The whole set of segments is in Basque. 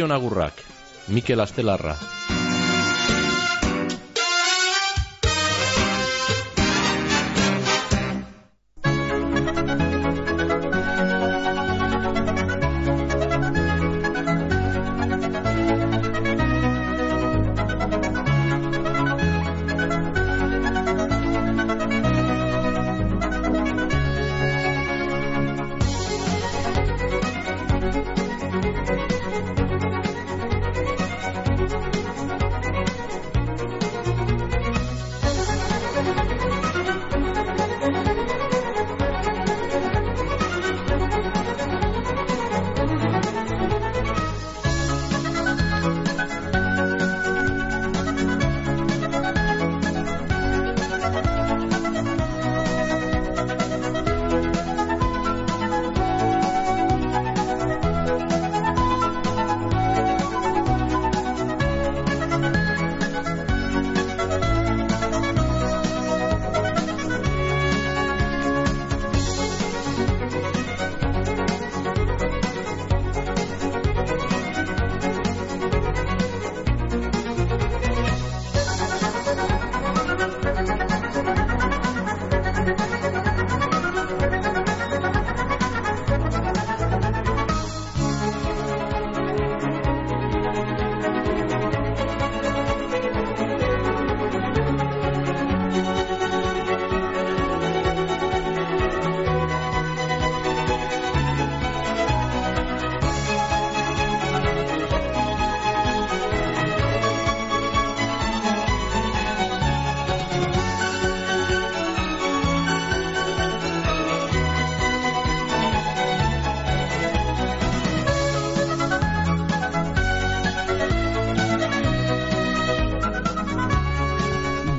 Zorion agurrak, Mikel Astelarra.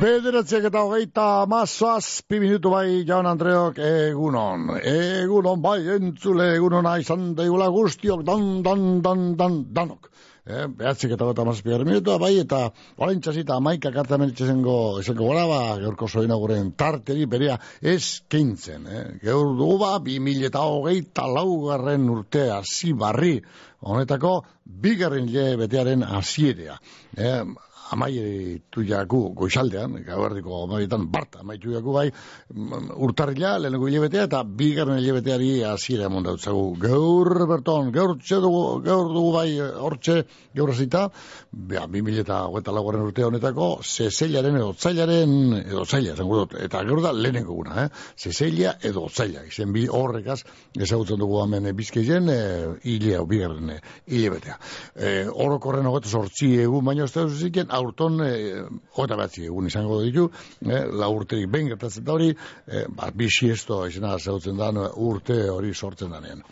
Bederatziak eta hogeita mazoaz, pi minutu bai, jaun Andreok, egunon. Egunon bai, entzule, egunon izan daigula guztiok, dan, dan, dan, dan, danok. Eh, behatzik eta gota mazpiar minutua, bai, eta orain txasita amaika karta menitxe zengo, zengo gora, ba, geurko zoina guren tarteri berea eskintzen. Eh. Geur dugu ba, bi mil eta hogeita laugarren urte hasi barri, honetako, bigarren je betearen hasierea. Eh, amaitu jaku goizaldean, gauerdiko amaietan barta amaitu jaku bai, mm, urtarrila, lehenko hilebetea, eta bigarren hilebeteari hasiera emon dautzagu. Gaur berton, gaur dugu, gaur dugu bai hortxe, gaur azita, beha, bi mila eta gueta lagoaren urte honetako, zezeilaren edo zailaren, edo zaila, dut, eta gaur da lehenengo guna, eh? zezeila edo zaila, izen bi horrekaz, ezagutzen dugu hemen bizkeizen, e, hilea, bigarren hilebetea. E, orokorren hogetu sortzi egun baino ez da ziken, aurton, e, jota batzi egun izango ditu, e, la urterik ben gertatzen da hori, e, ba, bisi esto izena zautzen da urte hori sortzen danean.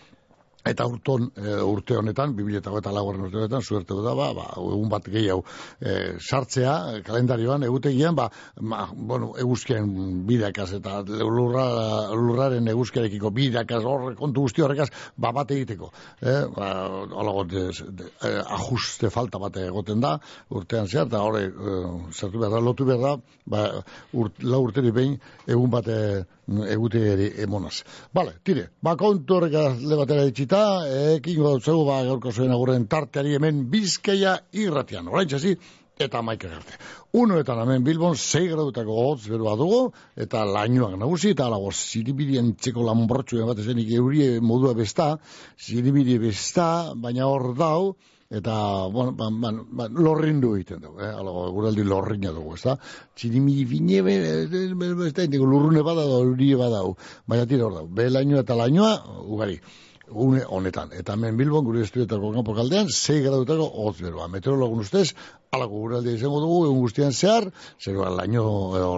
Eta urton, e, urte honetan, 2008 lagorren urte honetan, zuerte da, ba, ba, egun bat gehiago e, sartzea, kalendarioan, egutegian, ba, ma, bueno, eguzkien bidakaz, eta lurra, lurraren eguzkiarekiko bidakaz, hor, kontu guzti horrekaz, ba, bat egiteko. E, ba, de, de, ajuste falta bat egoten da, urtean zehar, eta horre, e, zertu behar da, lotu behar da, ba, urt, la urteri behin, egun bat egute ere emonaz. Bale, tire, ba kontu horrek lebatera itxita, ekin gautzagu ba gaurko zuen agurren tarteari hemen bizkaia irratian. Horain txasi, eta maika garte. Uno eta hemen Bilbon, zei gradutako hotz berua dugu, eta lainoak nagusi, eta alago ziribidien txeko lambortxu bat ezenik eurie modua besta, ziribidie besta, baina hor dau, eta, bueno, ban, ban, ban, lorrindu egiten dugu, eh? Alago, guraldi lorrina dugu, ez da? Txinimi fine, ez da, lurrune bada da, urie bada, baina tira hor dago, be lainoa eta lainoa, ugari une honetan. Eta hemen Bilbon, gure estudietako kanpo kaldean, 6 gradutako hotz beroa. Meteorologun ustez, alako gure izango dugu, egun guztian zehar, zerua laino, edo,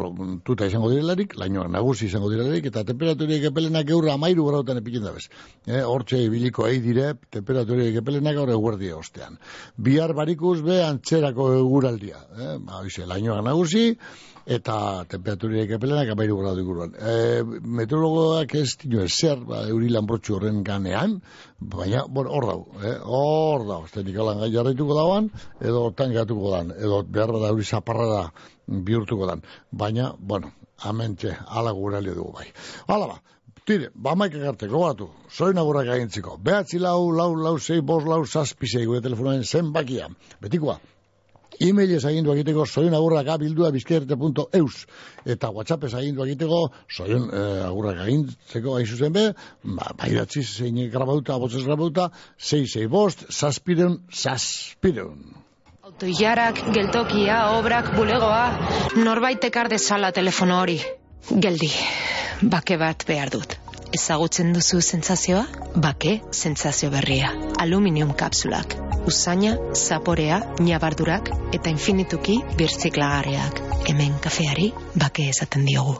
tuta izango direlarik, laino nagusi izango direlarik, eta temperaturiek epelenak eurra amairu grautan epikin dabez. E, hortxe ibiliko ei dire, temperaturiek epelenak gaur eguerdia ostean. Bihar barikuz be antzerako eguraldia. E, ba, oize, lainoak nagusi, eta temperaturiek epelenak amairu gradu iguruan. E, meteorologoak ez dino ezer, ba, euri lanbrotxu horren ganean, baina, bueno, hor dau, eh? hor dau, ez tenik alan gai jarraituko dauan, edo tan gatuko dan, edo behar da euri zaparra da bihurtuko dan, baina, bueno, amentxe, ala gurali dugu bai. Hala ba, Tire, ba maik egarte, gogatu, soin agurrak agintziko. Behatzi lau, lau, lau, zei, bos, lau, zazpizei, gure telefonoen zenbakia. Betikoa, e-mailez agindu egiteko soin agurrak abildua bizkerte.eus eta whatsappez agindu egiteko soin eh, agurrak agintzeko hain zuzen be, ba, bairatzi zein grabauta, botzez grabauta, zei, zei, bost, zazpireun, zazpireun. Autoiarak, geltokia, obrak, bulegoa, norbait ekar dezala telefono hori. Geldi, bake bat behar dut. Ezagutzen duzu sentsazioa? Bake, sentsazio berria. Aluminium kapsulak. Usaina, zaporea, nabardurak eta infinituki birtziklagarriak. Hemen kafeari bake esaten diogu.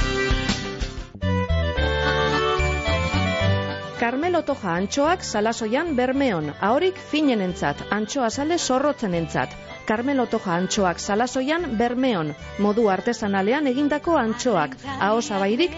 Carmelo Toja antxoak salasoian bermeon, ahorik finenentzat, antxoa sale zorrotzenentzat. Carmelo Toja antxoak salasoian bermeon, modu artesanalean egindako antxoak, aho zabairik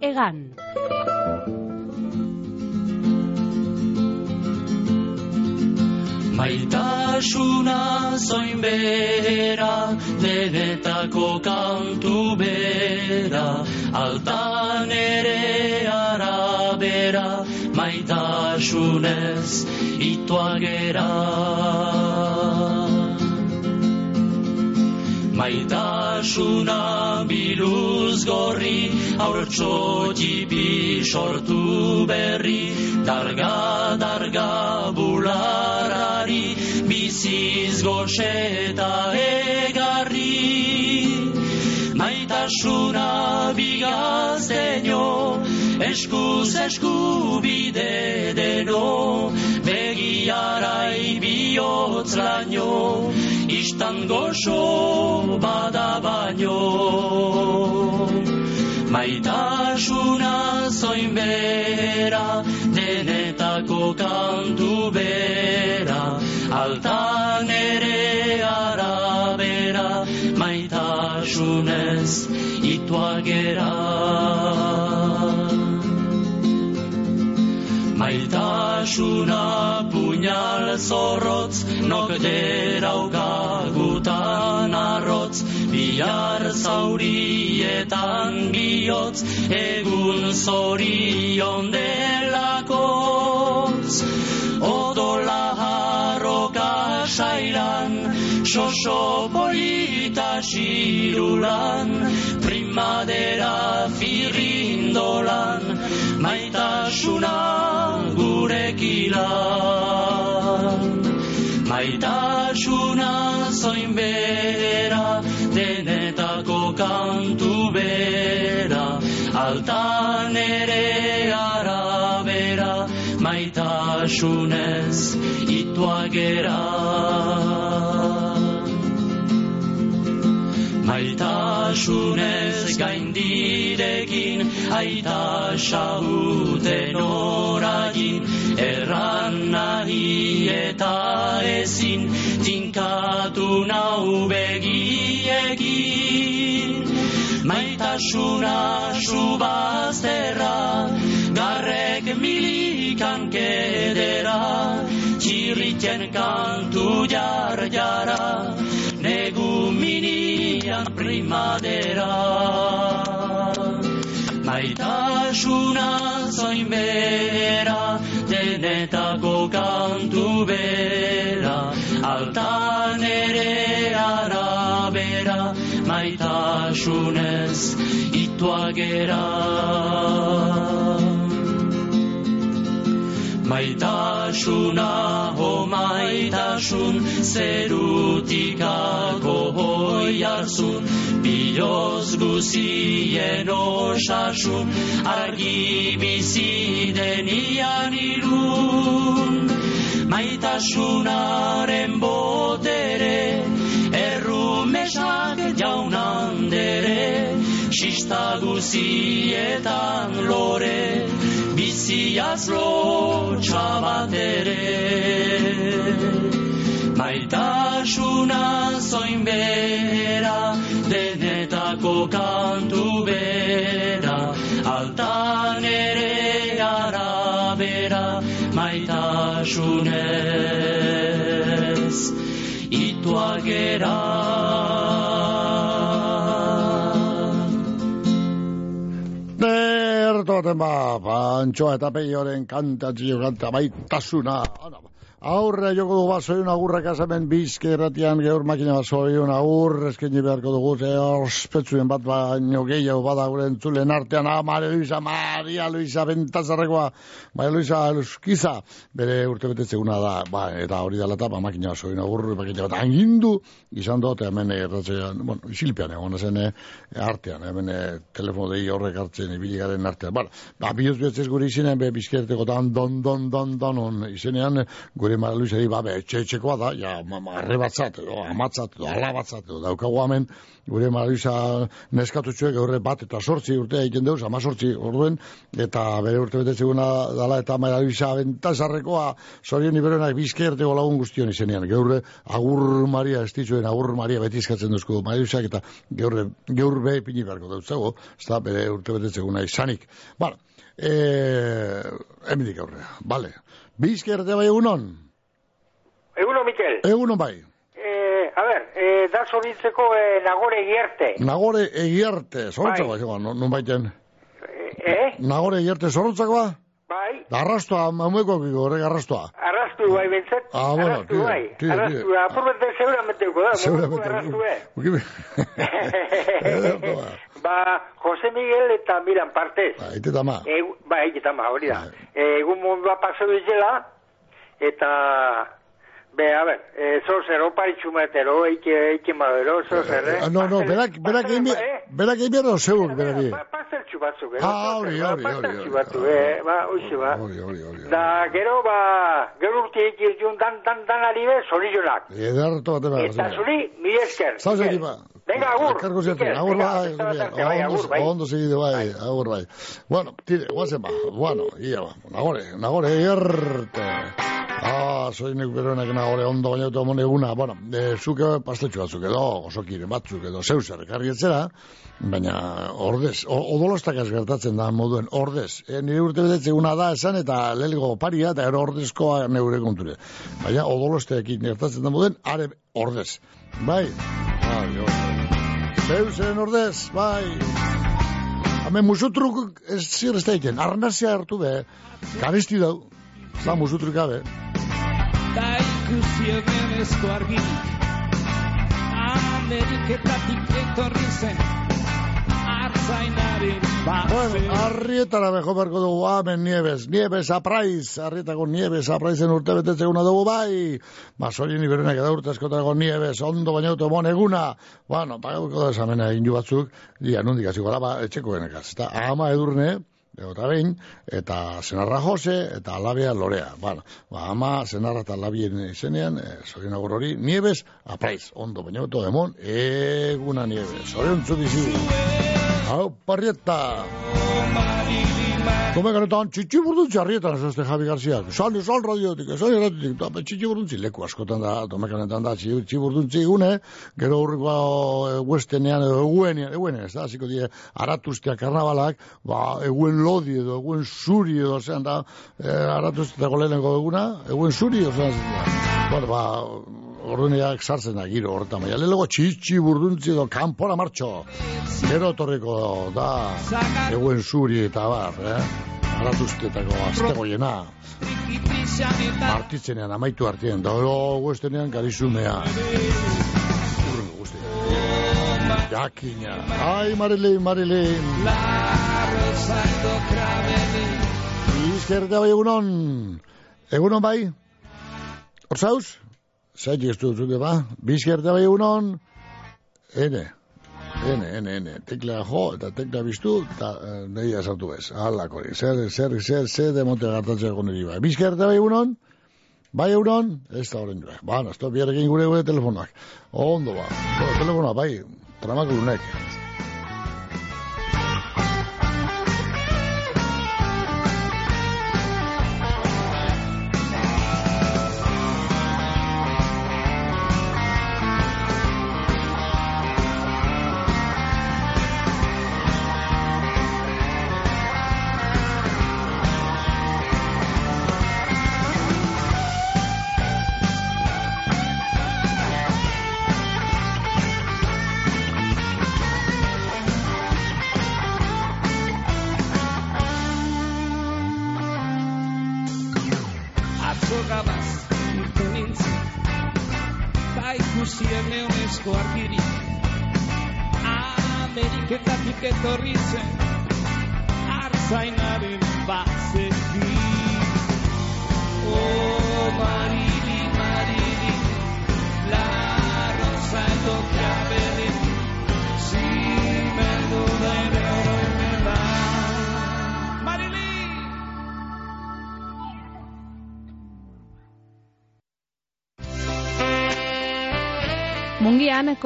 egan. Maitasuna zoin bera, denetako kantu bera, altan ere arabera, maitasunez ituagera. Maitasuna biluz gorri, haurtso jipi sortu berri, darga, darga bularari, biziz goxeta egarri. Maitasuna bigazteño, eskuz esku bide deno, begiarai bihotz laino, istan goxo bada baino. Maitasuna zoin bera, denetako kantu bera, altan ere arabera, maitasunez ituagera. Maitasuna puñal zorrotz, nok deraukagutan arrotz, bihar zaurietan bihotz, egun zorion delakotz. Odola harroka sairan, xoxo polita xirulan, primadera firrindolan, maitasuna gurekilan. Maitasuna zoin bera, denetako kantu bera, altan ere arabera, maitasunez ituagera. Maitasunez gaindirekin, aita xauten oragin, erran nahi eta ezin, tinkatu nau begiekin. Maitasuna subazterra, garrek milikan kedera, txirriten kantu jar jara, negu minian primadera. Maitasuna zoin bera, denetako kantu bera, altan ere arabera, maitasunez ituagera. Maitasuna, ho maitasun, zerutikako hoi hartzun, biloz guzien osasun, argi bizi denian irun. Maitasunaren botere, errumesak jaunandere, Sista guzietan lore, biziaz lotxa bat ere. Maitasuna zoin bera, denetako kantu bera, altan ere arabera, maitasunez, itua gera. Derto baten ba, pantxoa eta peioren kanta txio kanta baitasuna. Ana, Aurre joko dugu basoiun agurrak azamen bizke erratian geur makina basoiun agur eskaini beharko dugu ze ospetzuen bat baino gehiago bada gure entzulen artean. Ah, Maria Luisa, Maria Luisa bentazarrekoa. Maria Luisa Euskiza. Bere urte betetzeguna da. Ba, eta hori dela eta ba, makina basoiun agur makina bat angindu. Izan dut hemen erratzean, bueno, isilpean egon zen eh, artean, hemen eh, telefono dei horrek hartzen ibili garen artean. Bueno, ba, bihuz betzez gure izenean be bizkerteko dan don don don don on izenean gure Maria Luisa di, ba, be, etxe etxekoa da, ja, arrebatzat, edo, amatzat, edo, alabatzat, edo, daukagu hemen, gure Maria Luisa neskatutxuek horre bat eta sortzi urtea egiten deuz, ama sortzi orduen, eta bere urte betetzeguna dala, eta Maria Luisa bentasarrekoa, zorien iberenak bizkerteko lagun guztion izenean, geurre, agur Maria estitzuen, agur Maria beti eskatzen duzko Maria Luisa, eta geurre, gaur be pini beharko dautzago, ez da, bere urte betetzeguna izanik. Bara, eh, emendik aurrea, bale. Bizkerte bai egunon? Eguno, Mikel. Egunon bai. Eh, a ver, eh, da zoritzeko eh, nagore gierte. Nagore egiarte, zorontzako Bai. bai, non, non baiten. Eh, eh? Nagore egiarte zorontzako ba? Bai, Da arrastoa, mamueko kiko, horrek arrastoa. arrastu bai bentzet. Ah, bueno, arrastu tira, bai. tira, arrastu, tira. apurmente seguramente uko da. Seguramente. Arrastu, eh. Ba. ba, Jose Miguel eta Miran partez. Ba, ite tama. Egu, bai, eta ma, hori da. Bai. Eh, Egun mundua pasau izela, eta... Be, a ver, eh, zozer, oparitxu metero, eike, eike madero, zozer, eh? Eh, No, no, berak, berak egin Eh? berak egin behar zeuk, berari. Ba, pasteltxu batzuk, eh? Ah, hori, hori, hori, Pasteltxu batzuk, eh? Ba, hoxe, ba. Hori, hori, hori. Da, gero, ba, gero urte ikirtun dan, dan, dan aribe, zorizionak. Ederto bat eba. Eta zuri, mi esker. Zau Mikel. Venga, agur. Kargo ziatu, Mikel, agur bai, bai, ondo, bai. segide bai, agur bai. Bueno, tire, guazen ba, bueno, ia ba, nagore, nagore, erte. Ah, soy nik beronek nagore ondo baina eta mone eguna, bueno, e, zuke pastetxu batzuk edo, osokiren batzuk edo, zeuzer, ekarri etzera, baina ordez, odolostak ez gertatzen da moduen, ordez. E, nire urte betetzeguna da esan eta lelgo paria eta ero ordezkoa neure konture. Baina odolosteekin gertatzen da moduen, are ordez. Bai, bai, bai. Zeuzen ordez, bai. Hemen musutruk ez zir ez daiken, arnazia hartu be, garesti dau, da musutruk gabe. Da ikusi egenezko argirik Ameriketatik etorri zen Bueno, arrietara bejo berko dugu, amen nieves, nieves apraiz, arrietako nieves apraizen urte betetzeguna dugu bai, basolin iberenak eda urte eskotako nieves, ondo baina auto bon eguna, bueno, pagauko da esamena egin batzuk, dia nundik hasiko da, ba, etxeko genekaz, eta ama edurne, eta behin, eta zenarra Jose, eta alabea Lorea. Bueno, ba, ama, zenarra eta alabien izenean, e, zorien agur hori, nieves, apraiz, ondo, baina auto demon, eguna nieves, zorion dizi. Hau, parrieta. Tome ganetan, txitsi burduntzi arrietan, ez este Javi Garcia. Sal, sal radiotik, sal radiotik, ta, txitsi burduntzi, leku askotan da, ganetan da, txitsi burduntzi gune, gero urriko e, westenean edo eguenean, eguenean, ez da, hasiko die, aratuztea karnabalak, ba, eguen lodi edo, eguen zuri edo, zean da, e, aratuzteako lehenengo eguna, eguen zuri, ozean, bueno, ba, orduneak sartzen da giro horretan, baina lehenengo txitsi burduntzi edo kanpora martxo, gero torriko da, eguen zuri eta bar, eh? Aratuztetako aztegoiena, martitzenean, amaitu artien, da gero guestenean garizumea. Jakina. Ai, Marilyn, Marilyn. Izkerte bai egunon. Egunon bai? Orzauz? Zaitik ez dut zute, ba? Bizkerte bai egunon? Ene. Ene, ene, ene. Tekla jo, eta tekla biztu, eta eh, nahi sartu bez. Halak hori. Zer, zer, zer, zer demonte gartatzeko niri bai. Bizkerte bai egunon? Bai egunon? Ez da horren joa. Ba, nazto, biarrekin gure gure telefonak. Ondo ba. Bueno, telefona, bai. Tramakulunek.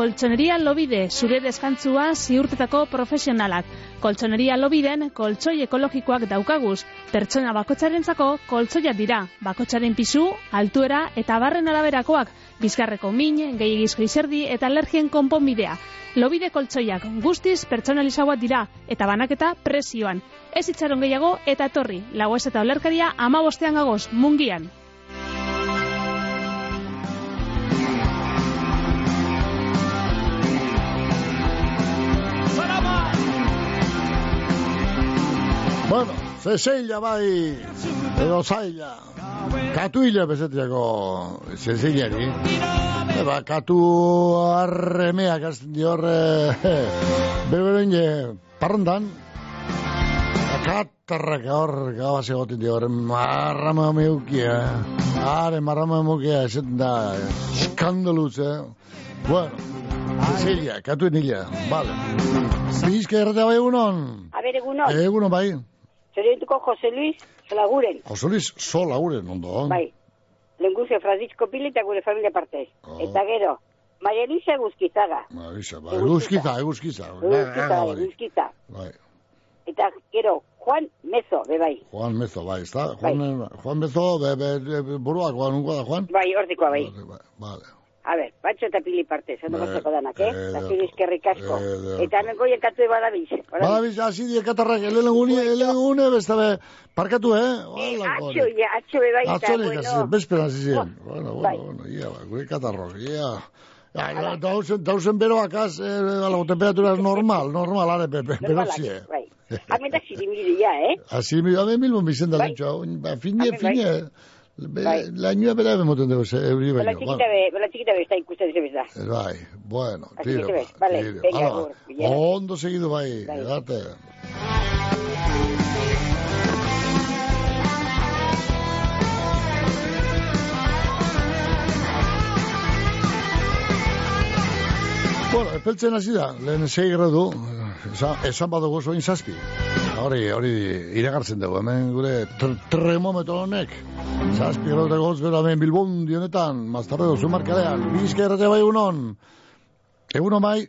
Koltsoneria lobide, zure deskantzua ziurtetako profesionalak. Koltsoneria lobiden, koltsoi ekologikoak daukaguz. Pertsona bakotxarentzako koltsoia dira. Bakotxaren pisu, altuera eta barren araberakoak. Bizkarreko min, gehiagizko izerdi eta alergien konponbidea. Lobide koltsoiak guztiz pertsonalizagoak dira eta banaketa presioan. Ez itxaron gehiago eta etorri. Lagoez eta olerkaria ama bostean gagoz, mungian. Cecilia bai, edo zaila. Katuila bezetiako Ceciliari. Eba, katu arremeak azten dior, eh, berberen je, parrandan. Katarrak hor, gabaz egoten dior, marrama meukia. Are, marrama meukia, esaten da, skandaluz, eh. Bueno, Cecilia, katu nila, vale. Bizka erratea bai egunon? A ber, egunon, Egunon bai. Zoriontuko Jose Luis Zolaguren, Jose Luis, sola uren, ondo. bai, lenguzio Francisco Pili eta gure familia partez. Oh. Eta gero, Maria Elisa Guzkizaga, Marisa, bai, eguzkiza, eguzkiza. Guzkiza, Guzkiza. Bai, Eta gero, Juan Mezo, be bai, Juan Mezo, bai, ezta? Juan, Juan Mezo, be, be, be, buruak, Juan, ungo da, Juan? bai, hortikoa bai. Bai, Vale. A ber, batxo eta pili partez, ondo Bai, pasako danak, eh? eh, Eta de- zuri eskerrik asko. eh, de- Eta hemen goien katu badabiz. Badabiz, hasi die katarrak, elenegune, elenegune, beste be, parkatu, eh? Hola, Atxo, ja, atxo be bai, eta Atzorik, bueno. hasi, bezperan hasi ziren. Bueno, bai. bueno, bueno, ia, ba, gure katarrok, ia. Ja, ja, dausen, dausen beroak az, eh, la temperatura es normal, normal, are, pepe, pero Normalak, sí, eh. Bai. Hemen da zirimiri ja, eh? Así mi ame mil bizen da lentxo, ba, fine, Bai, bai. Be- Bai. lainoa bera bemoten dugu, euri Bela baino. txikita be, bela txikita be, está ikusten zebez da. Bai, bueno, tiro, ba, ves, vale, tiro. venga, Hala, ondo segidu bai, Bai. edate. Bueno, epeltzen hasi da, lehen sei gradu, esan, esan badugu zoin zazpi. Hori, hori iragartzen dugu, hemen gure tr termometro honek. Zazpi gradu eta goz bera hemen Bilbon dionetan, maztarre dozu markalean, bizka errate bai unon. Eguno mai,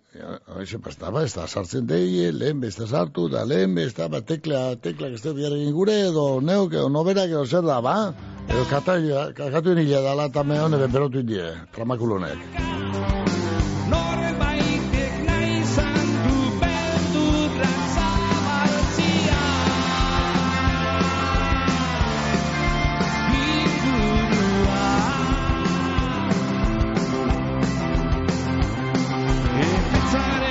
hoize pasta ba, ez da sartzen deie, lehen besta sartu, da lehen besta, ba, tekla, tekla, ez biarekin gure, edo neuk, edo noberak, edo zer da, ba? Edo kataila, kakatu nila dala, eta me hone beberotu indie, tramakulonek.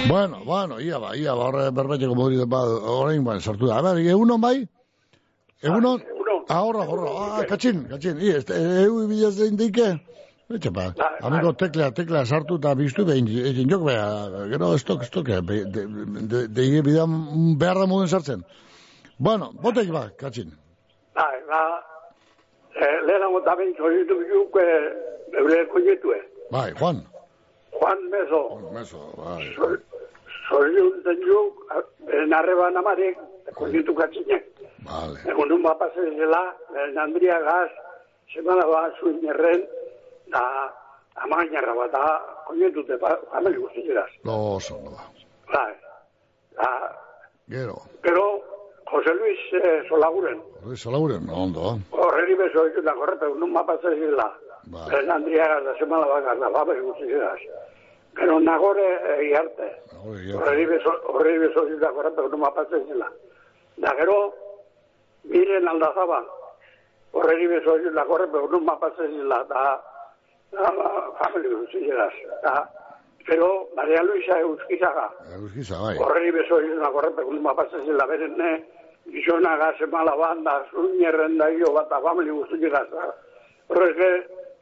Bueno, bueno, ia ba, ia ba, horre berbeteko modri ba, orain ba, sartu da. A ber, egunon bai? Egunon? Ah, horra, horra, ah, katxin, katxin, i, ez, eu bilaz dein deike? Etxe ba, amigo tekla, tekla sartu eta biztu behin, egin jok beha, gero estok, estok, eh, be- de, de, de, de, bidan behar da moden sartzen. Bueno, botek ba, katxin. Bai, ba, Eh, lehenago da behin zoritu biuk, eh, eure koinetue. Bai, Juan. Juan Meso. Meso, bai. Zoritu juk, beren arreban amarek, koinetu katzinek. Vale. Egun nun bat zela, beren Andria Gaz, semana bat zuen erren, da amainarra bat da, koinetute, famili guztieraz. Lo oso, no. Bai. Da, Gero. pero, Jose Luis eh, Solaguren, Hori salauren, ondo. horreri beso ditu da, korrepe, nun bat zela, Bai. beren Andria Gaz, da semana bat da, famili guztieraz. Pero nagore eh, iarte. Beso, beso ditu da, korrepe, nun bat zela. Da, gero, miren aldazaba, beso ditu da, korrepe, nun bat zela, da, da, famili guztieraz. Da, pero, Maria Luisa Euskizaga, Euskiza, bai. Horreri beso izuna korrepe, kun ma pasatzen la beren, ne, gizona gaze mala banda, zuñerren da jo bat, famili guztu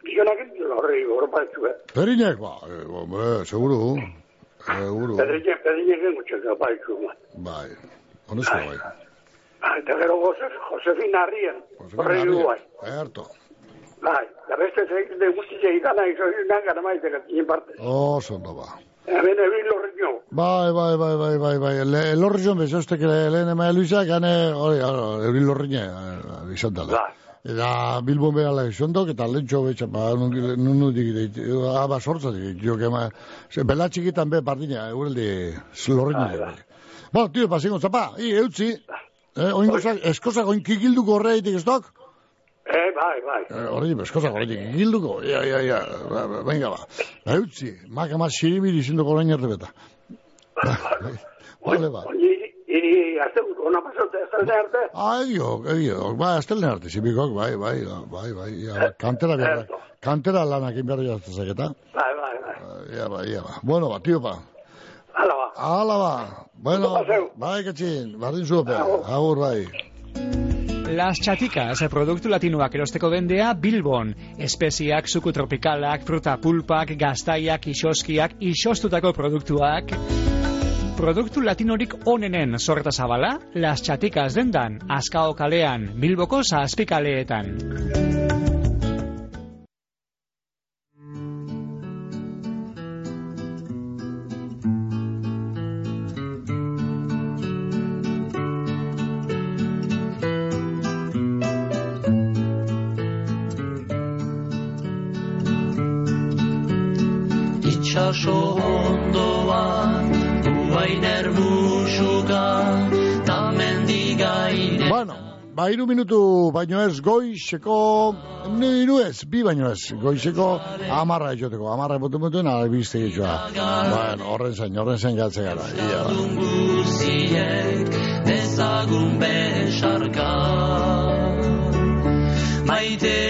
gizaz. Horrek, gizonak entzun horrei, horrepa etxue. Perinek, ba, eh, hombre, seguru. Seguru. Pedriñek, pedriñek engutxek, ba etxu. Bai. Honesko, bai. Eta gero Jose, Josefina Arrien, horrei du bai. Erto. Bai, da beste zeik de guztize idana, izo inan gara maite gatzien parte. Oso, ondo, ba. Hemen ebin lorriño. Bai, bai, bai, bai, bai, bai. Le, elorri zon bezostek lehen ema Luisa, gane, hori, hori, eurin lorrine, izan dala. Bai. Eta Bilbon behala izan dok, eta lentxo betxa, ba, nunu digit, aba sortza digit, jo, kema, bela txikitan be partina, eureldi, lorrine. Bai, Bueno, tio, pasingo, zapa, i, eutzi, eh, oingo, eskosak oin kikilduko horreitik ez dok? Eh, bai, bai. Eh, Hori, eskosak horreitik kikilduko, ia, ia, ia, ba, ba, venga, ba. Ba, eutzi, maka ma siribiri zinduko orain erdebeta. Vale, ba. Iri, iri, azte, ona pasaute, azte arte. Ah, egio, egio, ba, estelen arte, zibikok, bai, bai, bai, bai, ia, kantera behar, kantera lanak inberri jaztezak eta, Bai, bai, bai. ia, ba, ia. Bueno, ba, tio, ba. Hala ba. Hala, ba. Bueno, bai, katxin, bardin zuope, agur, bai. Las Chaticas, produktu latinoak erosteko dendea Bilbon. Espeziak, suku tropikalak, fruta pulpak, gaztaiak, isoskiak, isostutako produktuak. Produktu latinorik onenen sorreta zabala, Las Chaticas dendan, Azkao kalean, Bilboko zazpikaleetan. Iru minutu baino ez goizeko, ne, iru ez, bi baino ez, goizeko amarra etxoteko, amarra botu mutuen, albizte getxoa. Bueno, horren zain, horren zain galtze gara, ia, dezagun besarka maite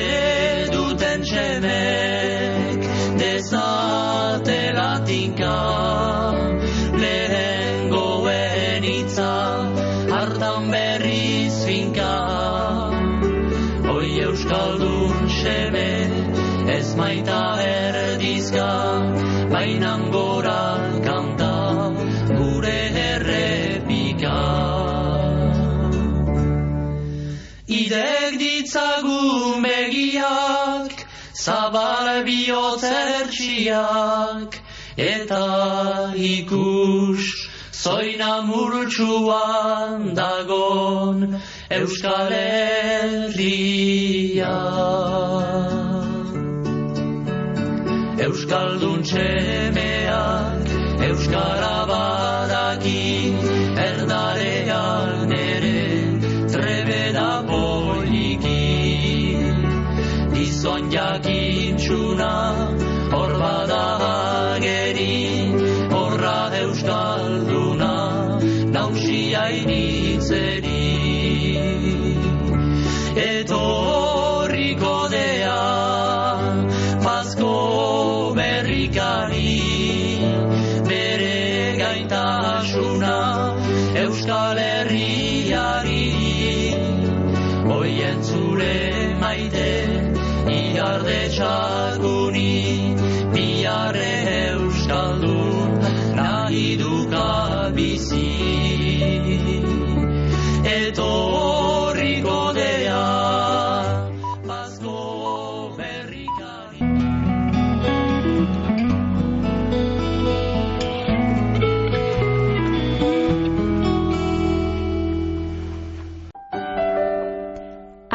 ditzagun begiak zabal bihotzertxiak eta ikus zoina murtsuan dagon Euskal Herria. Euskaldun txemeak, Euskara badaki, erdarean Gizon jakintxuna, hor bada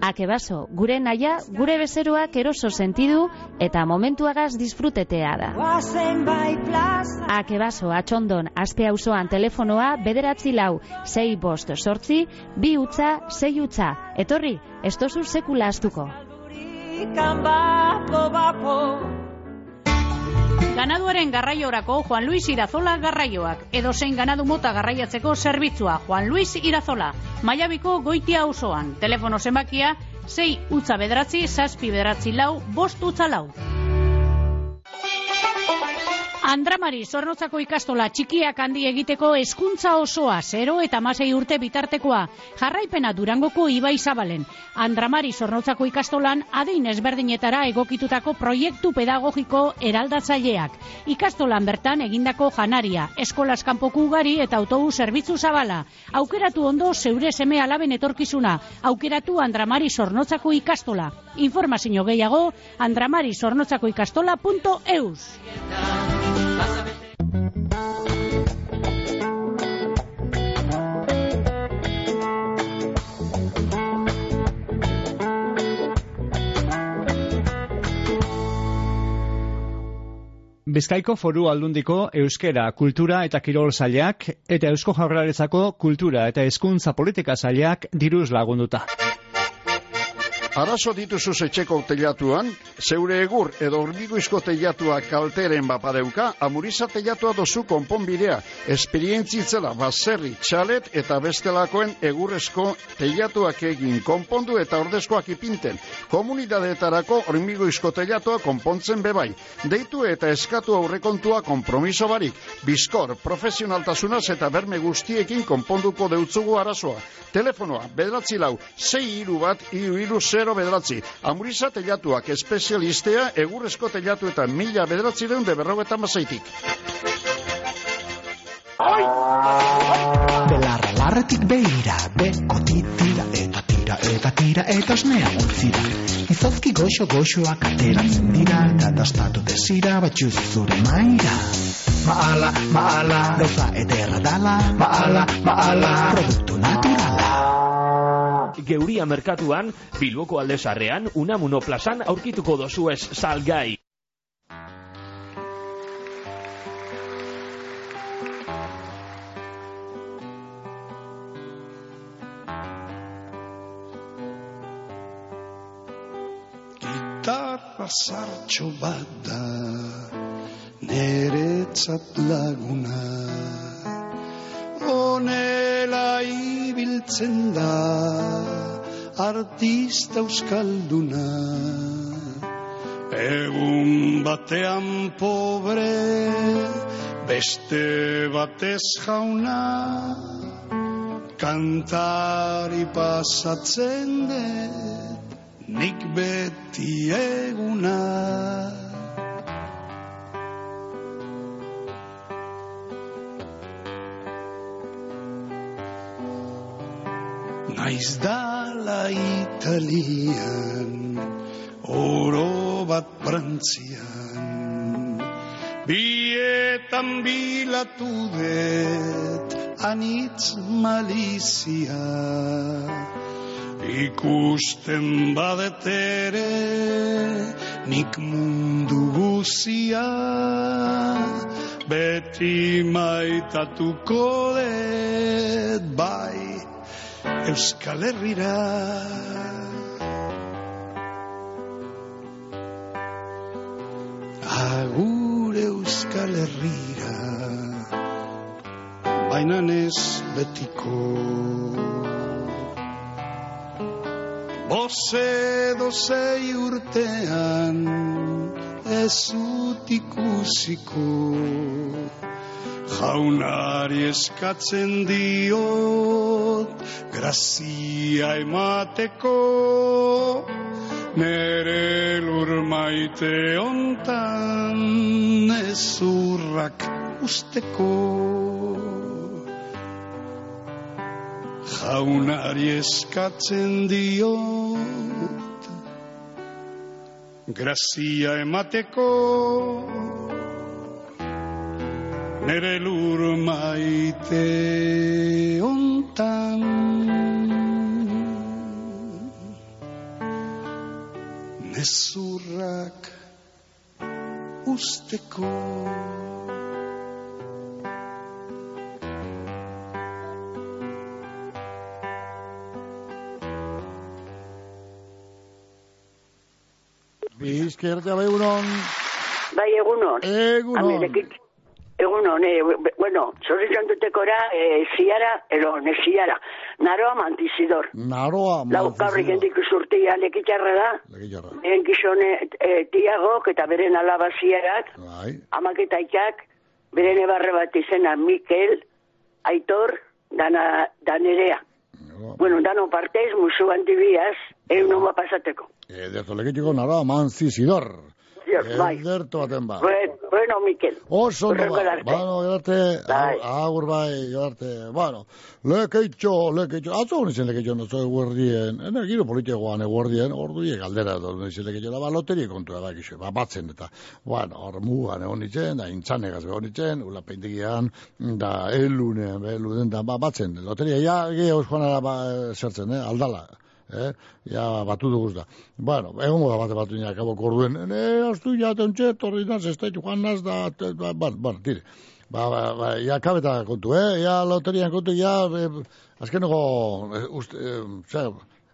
Akebaso, gure naia, gure bezeroak eroso sentidu eta momentuagaz disfrutetea da. Akebaso, atxondon, aspe auzoan telefonoa, bederatzi lau, sei bost sortzi, bi utza, sei utza. Etorri, ez tozu sekula astuko. Ganaduaren garraiorako Juan Luis Irazola garraioak. Edo zein ganadu mota garraiatzeko zerbitzua Juan Luis Irazola. Maiabiko goitia auzoan. Telefono zenbakia 6 utza bederatzi, zazpi bederatzi lau, bost utza lau. Andramari, zornotzako ikastola txikiak handi egiteko hezkuntza osoa, 0 eta masei urte bitartekoa. Jarraipena durangoko ibai zabalen. Andramari, zornotzako ikastolan, adein ezberdinetara egokitutako proiektu pedagogiko eraldatzaileak. Ikastolan bertan egindako janaria, eskolas kanpoku ugari eta autobus zerbitzu zabala. Aukeratu ondo zeure seme alaben etorkizuna. Aukeratu Andramari zornotzako ikastola. Informazio gehiago, andramari ikastola.eus. Bizkaiko foru aldundiko euskera, kultura eta kirol zailak eta eusko jaurlaritzako kultura eta hezkuntza politika zailak diruz lagunduta. Arazo dituzu etxeko teilatuan, zeure egur edo hormigoizko teilatua kalteren bapadeuka, amuriza teilatua dozu konponbidea, esperientzitzela baserri, txalet eta bestelakoen egurrezko teilatuak egin konpondu eta ordezkoak ipinten. Komunidadeetarako hormigoizko teilatua konpontzen bebai. Deitu eta eskatu aurrekontua kompromiso barik. Bizkor, profesionaltasunaz eta berme guztiekin konponduko deutzugu arazoa. Telefonoa, bedratzi lau, zei iru bat, iru iru zero bederatzi. Amuriza telatuak espezialistea, egurrezko telatu eta mila bederatzi deun de berrogeta mazaitik. Belarra larretik behira, beko titira eta tira eta tira eta osnea multzira. Izozki goxo goxoak ateratzen dira eta dastatu desira batxuz zure maira. Maala, maala, gauza ederra dala, maala, maala, produktu naturala. Geuria merkatuan, Bilboko aldezarrean, Unamuno plazan aurkituko dozu ez salgai. Gitarra zartxo bat da Neretzat laguna Honela ibiltzen da Artista euskalduna Egun batean pobre Beste batez jauna Kantari pasatzen dut nik beti eguna. Naiz dala Italian, oro bat Frantzian, bietan bilatu dut anitz malizia. Ikusten badetere nik mundu guzia beti maitatuko dut bai Euskal Herrira. Agur Euskal Herrira, baina ez betiko. Boze dozei urtean ez ut ikusiko Jaunari eskatzen diot grazia emateko Nere lur maite ontan ez urrak usteko. Jaunari eskatzen diot grazia emateko. Nere lur maite ontan nezurrak usteko Bizkertea bai egunon. Bai, egunon. Egunon. Amelekit. Egunon, eh, bueno, zorrizan dutekora, eh, ziara, ero, ne ziara. Naroa mantizidor. Naroa Lau gaurri gendik usurtia lekitxarra da. Lekitxarra. Beren gizone eh, tiagok eta beren alaba ziarak. Bai. Amak eta aitak, beren ebarre bat izena Mikel, Aitor, dana, danerea. Bueno, dano partez, musu antibiaz, egun homa pasateko. Ederto lekitxiko naroa manzizidor. bai. Ederto baten ba. Buen- Bueno, Mikel. Oso ondo ba. arte. Bueno, gerarte, agur bai, gerarte. Bueno, lekeitxo, lekeitxo. Atzo honi zen lekeitxo, no zoi guardien. Ene, giro politikoan eguardien, ordu die galdera, da honi zen lekeitxo. Da, ba, loteria kontua da, gixo, ba, batzen eta. Bueno, hor mugan egon nitzen, da, intzanegaz egon nitzen, ula peintegian, da, elunean, be, eluden, da, ba, batzen. Loteria, ja, gehiago joanara, ba, zertzen, eh, aldala eh? Ja, batu duguz da. Bueno, egongo da bate batu ina, kabo korduen, ne, astu ja, tontxe, torri naz, ez joan naz, da, ba, ba, bueno, tire. Ba, ba, ba, ja, kabeta kontu, eh? Ja, loterian kontu, ja, e, azkeneko, e, uste, e, zer,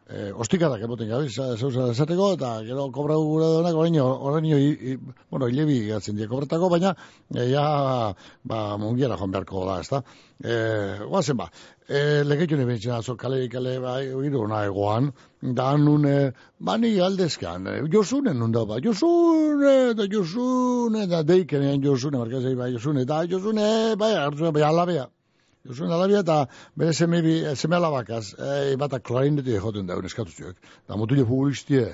e, ostikadak emoten gabiz, zeuza esateko, eta gero kobra gure donak, orain, orain, i, i, bueno, hilebi gatzen die kobretako, baina, e, ja, ba, mungiera joan beharko da, ez da. E, guazen ba, e, legeitxu ne bentsina, zo kale, kale, ba, iru na egoan, da nun, e, ba, ni aldezkan, josune nun da, ba, josune, da josune, da deikenean josune, markazei, ba, josune, da josune, bai, hartu, bai, alabea. Josune alabia eta bere seme, bi, seme alabakaz, e, bata klarinete joten da, eskatu zuek. Da mutile futbolistie,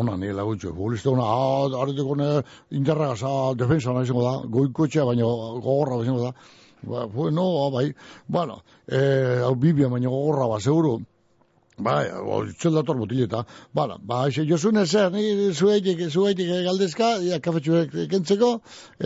ona ni lagutxo, futboliste ona, ah, arreteko ne, interragaz, ah, defensa nahi zengo da, goikotxea, baina gogorra zengo da. Ba, no, bai, bueno, eh, hau bibia, baina gogorra, ba, seguru, Bai, txel dator mutileta. Bala, ba, xe, josune zer, ni zueitik, zueitik galdezka, ja, kafetxuek kentzeko,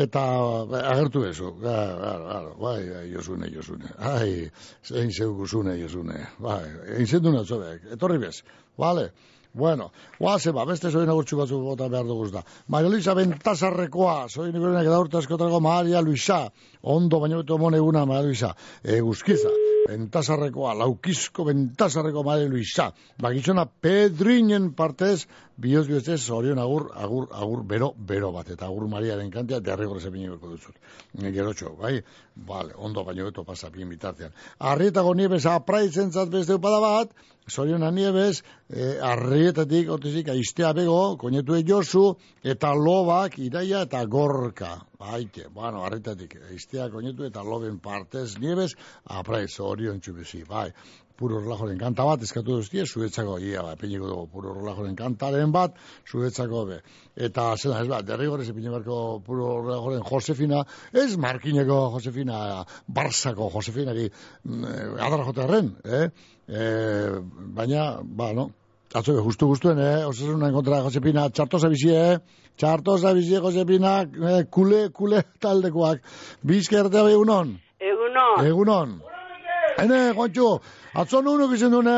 eta ba, agertu bezu. Ja, claro, bai, bai, josune, josune. Ai, zein zeu guzune, josune. Bai, egin zendu natzobek, etorri bez. Vale. Bueno, guaze ba, beste zoin agurtxu batzu bota behar duguz da. Maria Luisa Bentasarrekoa, zoin ikurenak edaurta eskotrako Maria Luisa, ondo baino beto mone eguna Maria Luisa, e, guzkiza, Bentasarrekoa, laukizko Bentasarreko Maria Luisa, bakizona Pedrinen partez, bioz bioz orion agur, agur, agur, bero, bero bat, eta agur Mariaren kantia, derrigor zepiniko duzut. Gerotxo, bai, vale, ondo baino beto pasa bien bitartean. Arrietago niebes apraitzen zat beste upada bat, Zoriona niebes, eh, arrietatik, otezik, aiztea bego, koinetue josu, eta lobak, iraia eta gorka. Baite, bueno, arrietatik, aiztea koinetu eta loben partez niebes, apraiz, orion txubezi, bai. Puro relajoren kanta bat, eskatu duztie, zuetzako, ia, ba, piniko dugu, puro relajoren kantaren bat, zuetzako be. Eta, zela, ez bat, derrigorez epine barko puro relajoren Josefina, ez Markineko Josefina, Barzako Josefinari, mm, adara joterren, eh? Eh, baina, ba, no, atzo justu guztuen, eh, osasunan kontra Josepina, txartoza bizi, eh, txartoza bizi, Josepina, eh, kule, kule taldekoak, bizkertea behunon, Egunon. egunon. Hene, Juancho, atzo nuno gizien dune,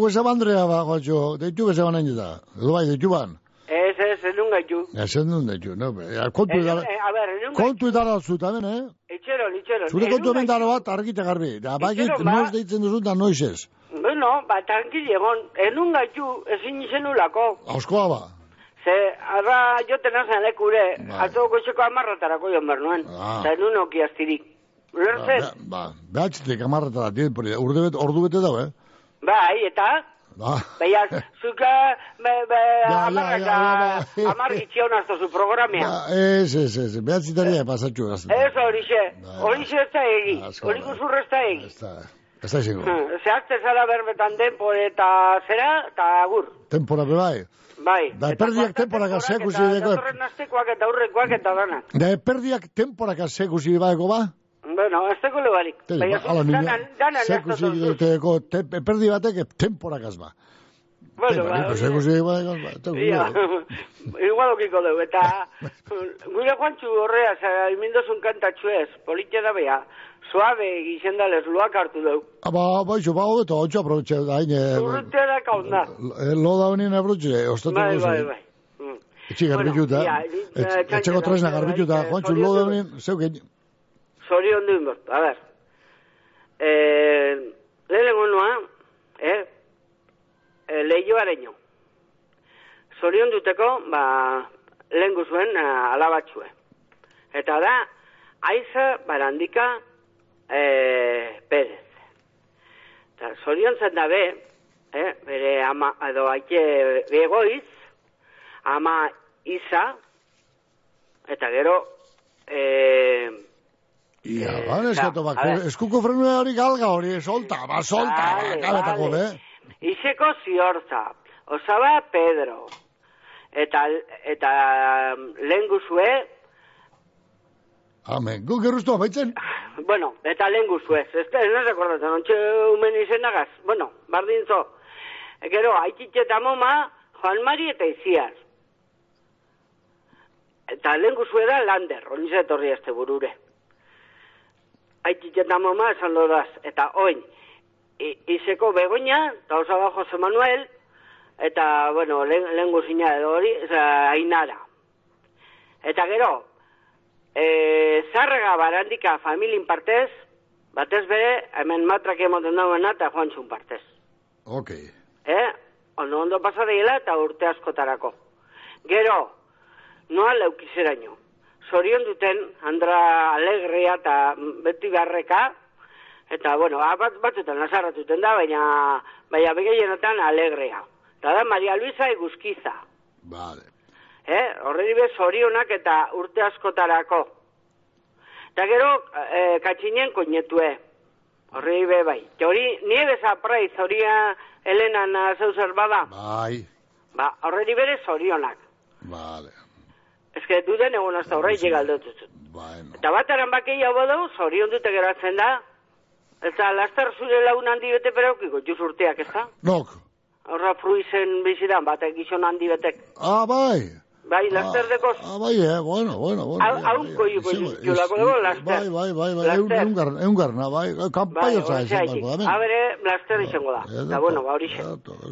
huesa bandrea, ba, Juancho, deitu beze banan jeta, edo bai, deitu ban. Ez, ez, ez nun gaitu. Ezen duen deitu, no, be, ja, kontu Ez, edara, eh, a ber, ez nun kontu edara zut, hemen, eh? Itxero, itxero. Zure Ez kontu hemen dara bat, argite garbi, da, Itxaron, ba. noiz deitzen duzu, da noiz ez. Bueno, ba, tranquil egon, enun gaitu, ezin izenulako. Auskoa ba. Ze, arra joten azan lekure, Bai. atzo goizeko amarratarako joan behar nuen. Ah. Eta enun okiaztirik. Ulertzen? Ba, behatzitek amarretara, tiempori, urdu bete, ordu bete dau, eh? Bai, eta? Ba, Baina, zuka, be, be, ja, ba. amarritxion azto zu programea. ba, ez, ez, ez, behatzitaria pasatxu gazte. Ez horixe, Bai. horixe ez da egi, hori guzurra ez da egi. Ez da izango. Hmm, Zehazte zara berbetan denpo eta zera, eta agur. Tempora be bai. Bai. Da eperdiak temporaka sekusi Eta deko. datorren astekoak eta aurrekoak eta danak. Da eperdiak temporaka sekusi baeko ba? Bueno, ez teko lebarik. Baina, ba, ala, niña, dana, dana zeku nahaztu zi, teko, te, perdi batek temporakaz ba. Bueno, ba, Ba, zeku zi, ba, igual okiko dugu, eta gure joantzu horrea, zara, imindozun kantatxu ez, politia da bea, suave gizendales luak hartu dugu. Ba, ba, iso, ba, hobeto, hau aprobetxe, da, hain, Urrutea da kaunda. eh, lo da honien aprobetxe, ostatu Bai, bai, bai. Mm. Etxe garbituta, eh, etxeko tresna bai, garbituta, eh, joantzu, lo da honien, zeuken, Zorion duen bort, a ber. Eh, lehenengo noa, eh, eh, lehioareño. Zorion duteko, ba, lehen guzuen eh, alabatxue. Eta da, aiza barandika eh, Pérez. Eta zorion zen da be, eh, bere ama, edo aike begoiz, ama Isa, eta gero, eh, Ia, ba, eskatu, ba, eskuko frenu hori galga hori, solta, ba, solta, ba, Vale, kabetako, vale. be. Iseko ziortza, osaba Pedro, eta, eta um, lehen guzue, Amen, gu geruztu amaitzen? bueno, eta lehen guzue, ez da, ez da rekordatzen, ontxe umen izenagaz, bueno, bardintzo, gero, haititxe eta moma, Juan Mari eta Iziar. Eta lehen guzue da Lander, hori zetorri este burure. Haititxe eta moma esan dodaz, eta oin, I- Iseko Begoña, eta osaba Jose Manuel, eta, bueno, lehen, lehen guzina edo hori, oza, Ainara. Eta gero, e, zarrega barandika familin partez, batez bere, hemen matrak emoten dagoena eta joan txun partez. Ok. Eh? Ondo ondo pasadeila eta urte askotarako. Gero, noa leukizeraino. Zorion duten, Andra Alegria eta beti beharreka, eta, bueno, a, bat, batzutan nazarratuten da, baina, baina begehienetan Alegria. Eta da Maria Luisa Eguzkiza. Vale. Eh? Horreri be zorionak eta urte askotarako. Eta gero, eh, katxinen koinetue. Horreri be bai. Eta hori, niebe zaprai zoria Elena na zeuzer bada. Bai, Ba, horreri bere zorionak. vale. Ez que duden egun hasta horrei llegaldotut. Bueno. Eta bataren bakei hau badu, zorion dute geratzen da. Eta laster zure lagun handi bete peraukiko, juz urteak, ez da? Nok. Horra fruizen bizidan, batek gizon handi betek. Ah, bai. Bai, laster dekoz. Ah, bai, eh, bueno, bueno, bueno. Hau koiuko jolako dugu, laster. Bai, bai, bai, bai, Laster. eun garna, eun garna, bai, Bai, hori izan zaiki. barko da, A bere, laster izango da. Eta bueno, ba hori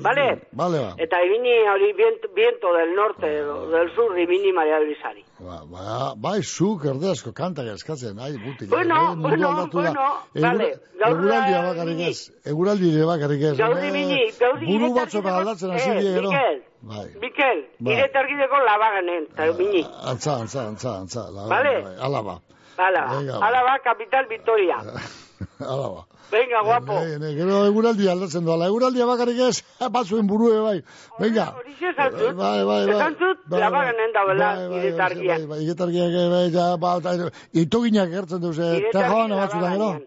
Vale? Vale, ba. Eta ibini hori viento, del norte, del sur, ibini Maria Luisari. Ba, ba, bai, zuk erdeazko kantak eskatzen, ai, buti. Bueno, eh, bueno, bueno, vale, Eguraldia da- bakarrik ez, eguraldia bakarrik ez. Gaur eh, ibini, gaur Buru iretargideko- batzo aldatzen hasi Eh, die, gero. Mikel, Bai. Mikel, Bai. iretargideko labaganen, eta ibini. Antza, antza, antza, antza. La, Vale. bai, Ala ba, Hala, Venga, ba. hala ba, capital Vitoria. ala ba. Venga, guapo. Ne, ne, gero eguraldia aldatzen doala, eguraldia bakarrik ez, batzuen burue bai. Venga. Horixe esan zut, Bai, bai, bai. esan zut, Bai, bai. labaganen dagoela Bai, bai, iretargia. Bai, bai, iretargiak, eh, bai, ja, ba, eta, itoginak gertzen duze, Iretargi tejoan batzutan gero. labaganean.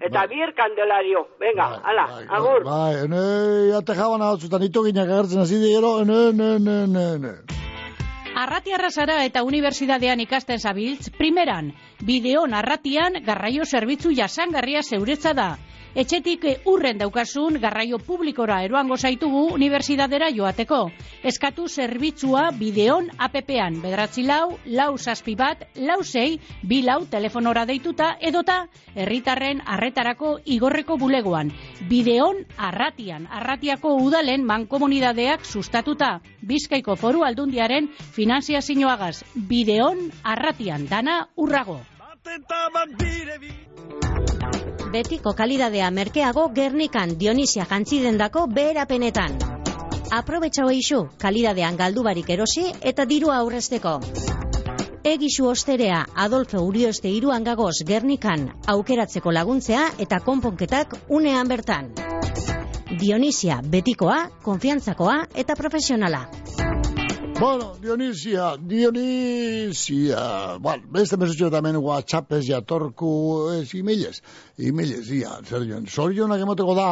Eta bier kandelario, venga, hala, agur. Bai, ne, ja, tejoan batzutan itoginak gertzen hasi die gero, ne, ne, ne, ne, ne. Arratiarra zara eta unibertsitatean ikasten zabiltz, primeran, bideon arratian garraio zerbitzu jasangarria zeuretza da. Etxetik eh, urren daukasun garraio publikora eroango zaitugu unibertsitatera joateko. Eskatu zerbitzua bideon APP-an, bedratzi lau, lau zazpi bat, lau sei, bi lau telefonora deituta, edota herritarren arretarako igorreko bulegoan. Bideon arratian, arratiako udalen mankomunidadeak sustatuta. Bizkaiko foru aldundiaren finanziazioagaz. Bideon arratian, dana urrago. Betiko kalidadea merkeago Gernikan Dionisia jantzidendako beherapenetan. Aprobetxau eixu, kalidadean galdu erosi eta dirua aurrezteko. Egisu osterea Adolfo Urioste iruan gagoz Gernikan aukeratzeko laguntzea eta konponketak unean bertan. Dionisia, betikoa, konfiantzakoa eta profesionala. Bueno, Dionisia, Dionisia. Bueno, beste mesutxo tamen WhatsAppez jatorku ez emailez. Emailez, ia, zer joan. Zorionak emoteko da,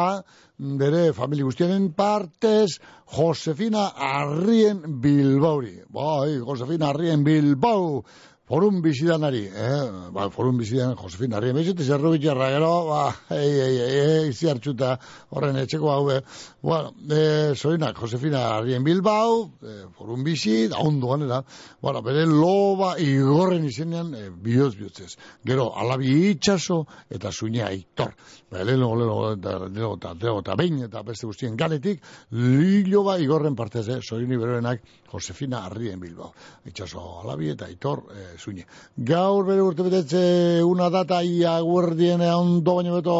bere famili guztienen partez, Josefina Arrien Bilbauri. Bai, Josefina Arrien Bilbau. Forum bizidanari, eh? Ba, forum bizidan Josefina Arri. Bezete zerru bitxarra, gero, ba, ei, ei, ei, izi hartxuta, horren etxeko hau, eh? Bueno, eh, zoinak, Josefina Arrien Bilbao, eh, forum bizi, da ondo ganera, bueno, bere loba igorren izenean, eh, bihotz bihotzez. Gero, alabi itxaso, eta zuinea aitor. Ba, leheno, leheno, eta, leheno, eta, leheno, eta behin, eta beste guztien galetik, lilo ba igorren partez, eh? Zoini beroenak, Josefina Arrien Bilbao. Itxaso alabi eta aitor, eh, zuine. Gaur bere urte betetze una data ia guardien ondo baino beto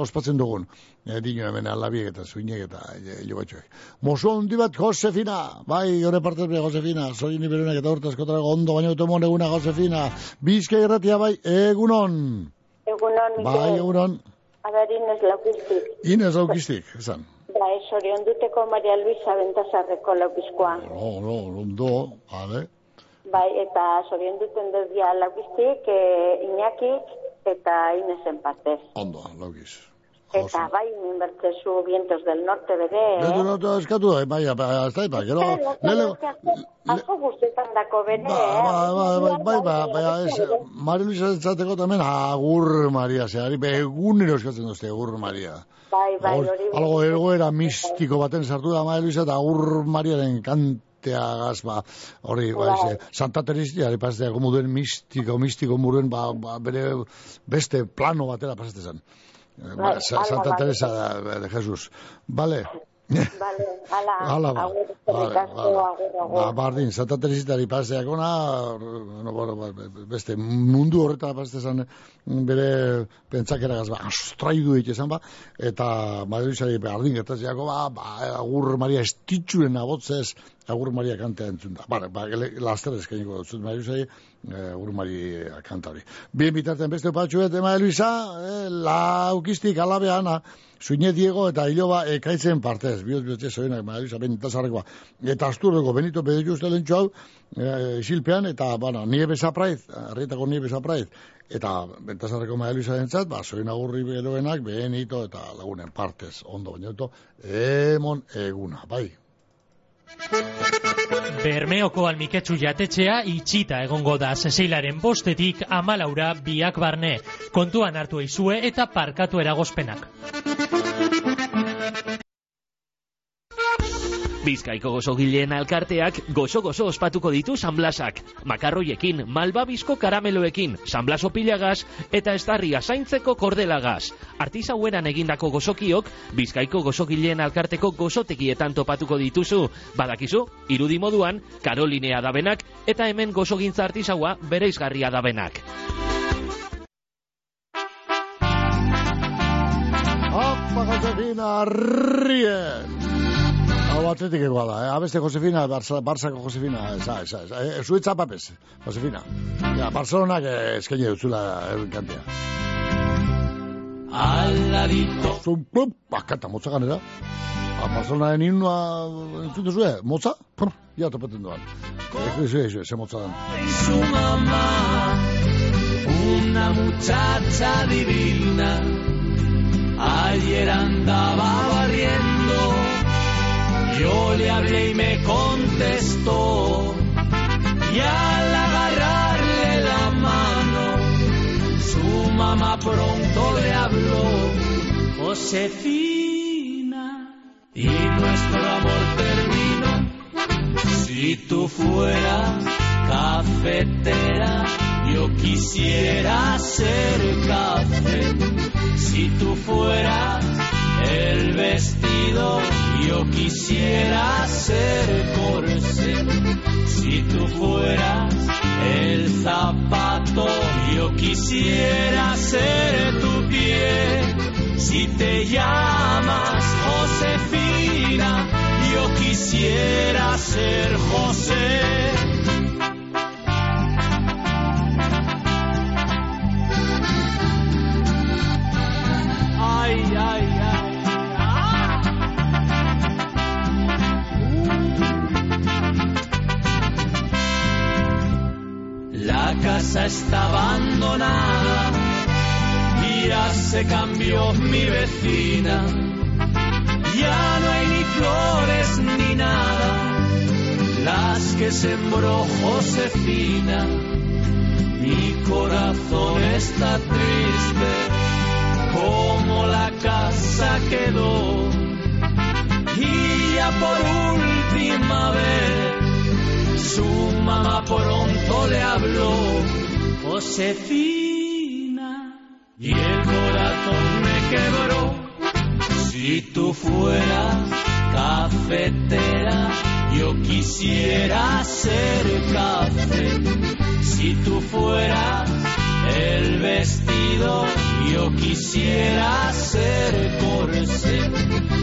ospatzen dugun. E, dino hemen alabiek eta zuinek eta e, jo batxoek. Mosu handi bat Josefina, bai, gure partez be Josefina, zoi ni berenak eta urte askotara ondo baino beto mon eguna Josefina. Bizka irratia bai, egunon. Egunon. Bai, egunon. Aber Inez Laukiztik. Inez aukistik, esan. Bai, sorion duteko Maria Luisa Bentazarreko laukizkoa. No, no, ondo, vale. Bai, eta sorion duten dezia laukiztik, e, Iñakik eta Inezen partez. Ondo, laukiz. Eta bai, minbertzezu vientos del norte bere. Betu no te eskatu, bai, bai, ez da, bai, gero, lele, Asko guztetan dako bere, Ba, eh? ba, ba, bai, ba, ba, ez, Mari Luisa entzateko tamen, agur Maria, zehari, egunero eskatzen duzte, agur Maria. Bai, bai, Hor, hori. Algo egoera mistiko baten sartu da Mari Luisa, eta agur Mariaren kanteagaz, ba, hori, ba, Bai. ez, Santa Teresia, ari pastea, muduen mistiko, mistiko muruen, ba, ba, bere beste plano batera pasate zen. Eh, Ba, ala, Santa bai. Teresa de, de Jesus. Vale. Vale, ala, ba. agur, Vale, vale. agur. Ba, bardin, Santa Teresitari paseak ona, no, bueno, ba, beste mundu horretara pasezan bere pentsakeragaz, ba, astraidu egite izan ba, eta Madridizari bardin gertaziako, ba, ba, agur Maria estitxuren abotzez, agur Maria kantea entzun da. Ba, ba, laster eskainiko dut, Madridizari, eh, agur Maria kanta hori. Bien bitarten beste patxuet, Ema Luisa, eh, laukistik alabeana, Zuine Diego eta Iloba ekaitzen partez, bihotz bihotze zoenak, Madrid, bentasarrekoa. Eta asturreko Benito Bedillo ustelentxo hau, e, isilpean, eta, bueno, nie besapraiz, herrietako nie besapraiz, eta bentasarreko Madrid entzat, ba, zoin agurri beroenak, Benito eta lagunen partez, ondo bainoto, emon eguna, bai. Bermeoko almiketsu jatetxea itxita egongo da zezeilaren bostetik amalaura biak barne. Kontuan hartu eizue eta parkatu eragozpenak. Bizkaiko gozogileen alkarteak gozo-gozo ospatuko ditu sanblasak. Makarroiekin, malbabizko karameloekin, sanblaso pilagaz eta estarria zaintzeko kordelagaz. Artizaueran egindako gozokiok, Bizkaiko gozogileen alkarteko gozotekietan topatuko dituzu. Badakizu, irudi moduan, Karolinea dabenak eta hemen gozogintza artizaua bereizgarria dabenak. Apa, Josefina Arrien! Hau atletik egoa da, eh? Abeste Josefina, Barça, Barçako Josefina, eza, eza, eza. Eh, Zuetza papez, Josefina. Ja, Barcelonak eh, eskaini dutzula eh, kantea. Aladito. Zun, plum, bakata, motza ganera. A Barcelonaren himnoa entzun duzu, eh? Motza? Pum, ja, topaten duan. Eh, Eze, eze, eze motza den. su mamá, una muchacha divina. Ayer andaba barriendo, yo le hablé y me contestó. Y al agarrarle la mano, su mamá pronto le habló. Josefina, y nuestro amor terminó. Si tú fueras cafetera, yo quisiera ser café. Si tú fueras el vestido, yo quisiera ser corsé. Si tú fueras el zapato, yo quisiera ser tu pie. Si te llamas Josefina, yo quisiera ser José. Se cambió mi vecina. Ya no hay ni flores ni nada, las que sembró Josefina. está triste como la casa quedó. Y ya por última vez su mamá pronto le habló. Josefina, corazón Si tú fueras cafetera, yo quisiera ser café. Si tú fueras el vestido, yo quisiera ser corsé.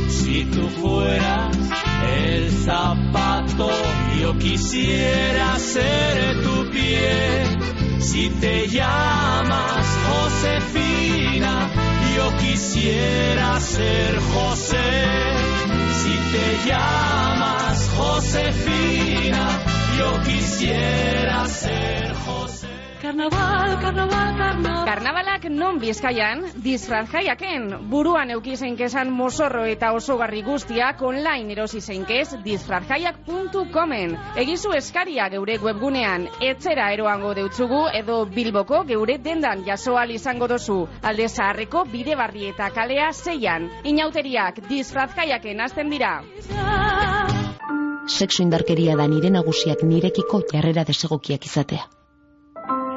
Si tú fueras el zapato, yo quisiera ser tu pie. Si te llamas Josefina, yo quisiera ser José. Si te llamas Josefina, yo quisiera ser José. Karnaval, karnaval, karnaval. Karnabalak non bizkaian, disfraz jaiaken, buruan euki zeinkezan mozorro eta osogarri guztiak online erosi zeinkez disfrazjaiak.comen. Egizu eskaria geure webgunean, etzera eroango deutzugu edo bilboko geure dendan jasoal izango dozu. Alde zaharreko bide barri eta kalea zeian. Inauteriak disfraz jaiaken azten dira. Sexu indarkeria da nire nagusiak nirekiko jarrera desegokiak izatea.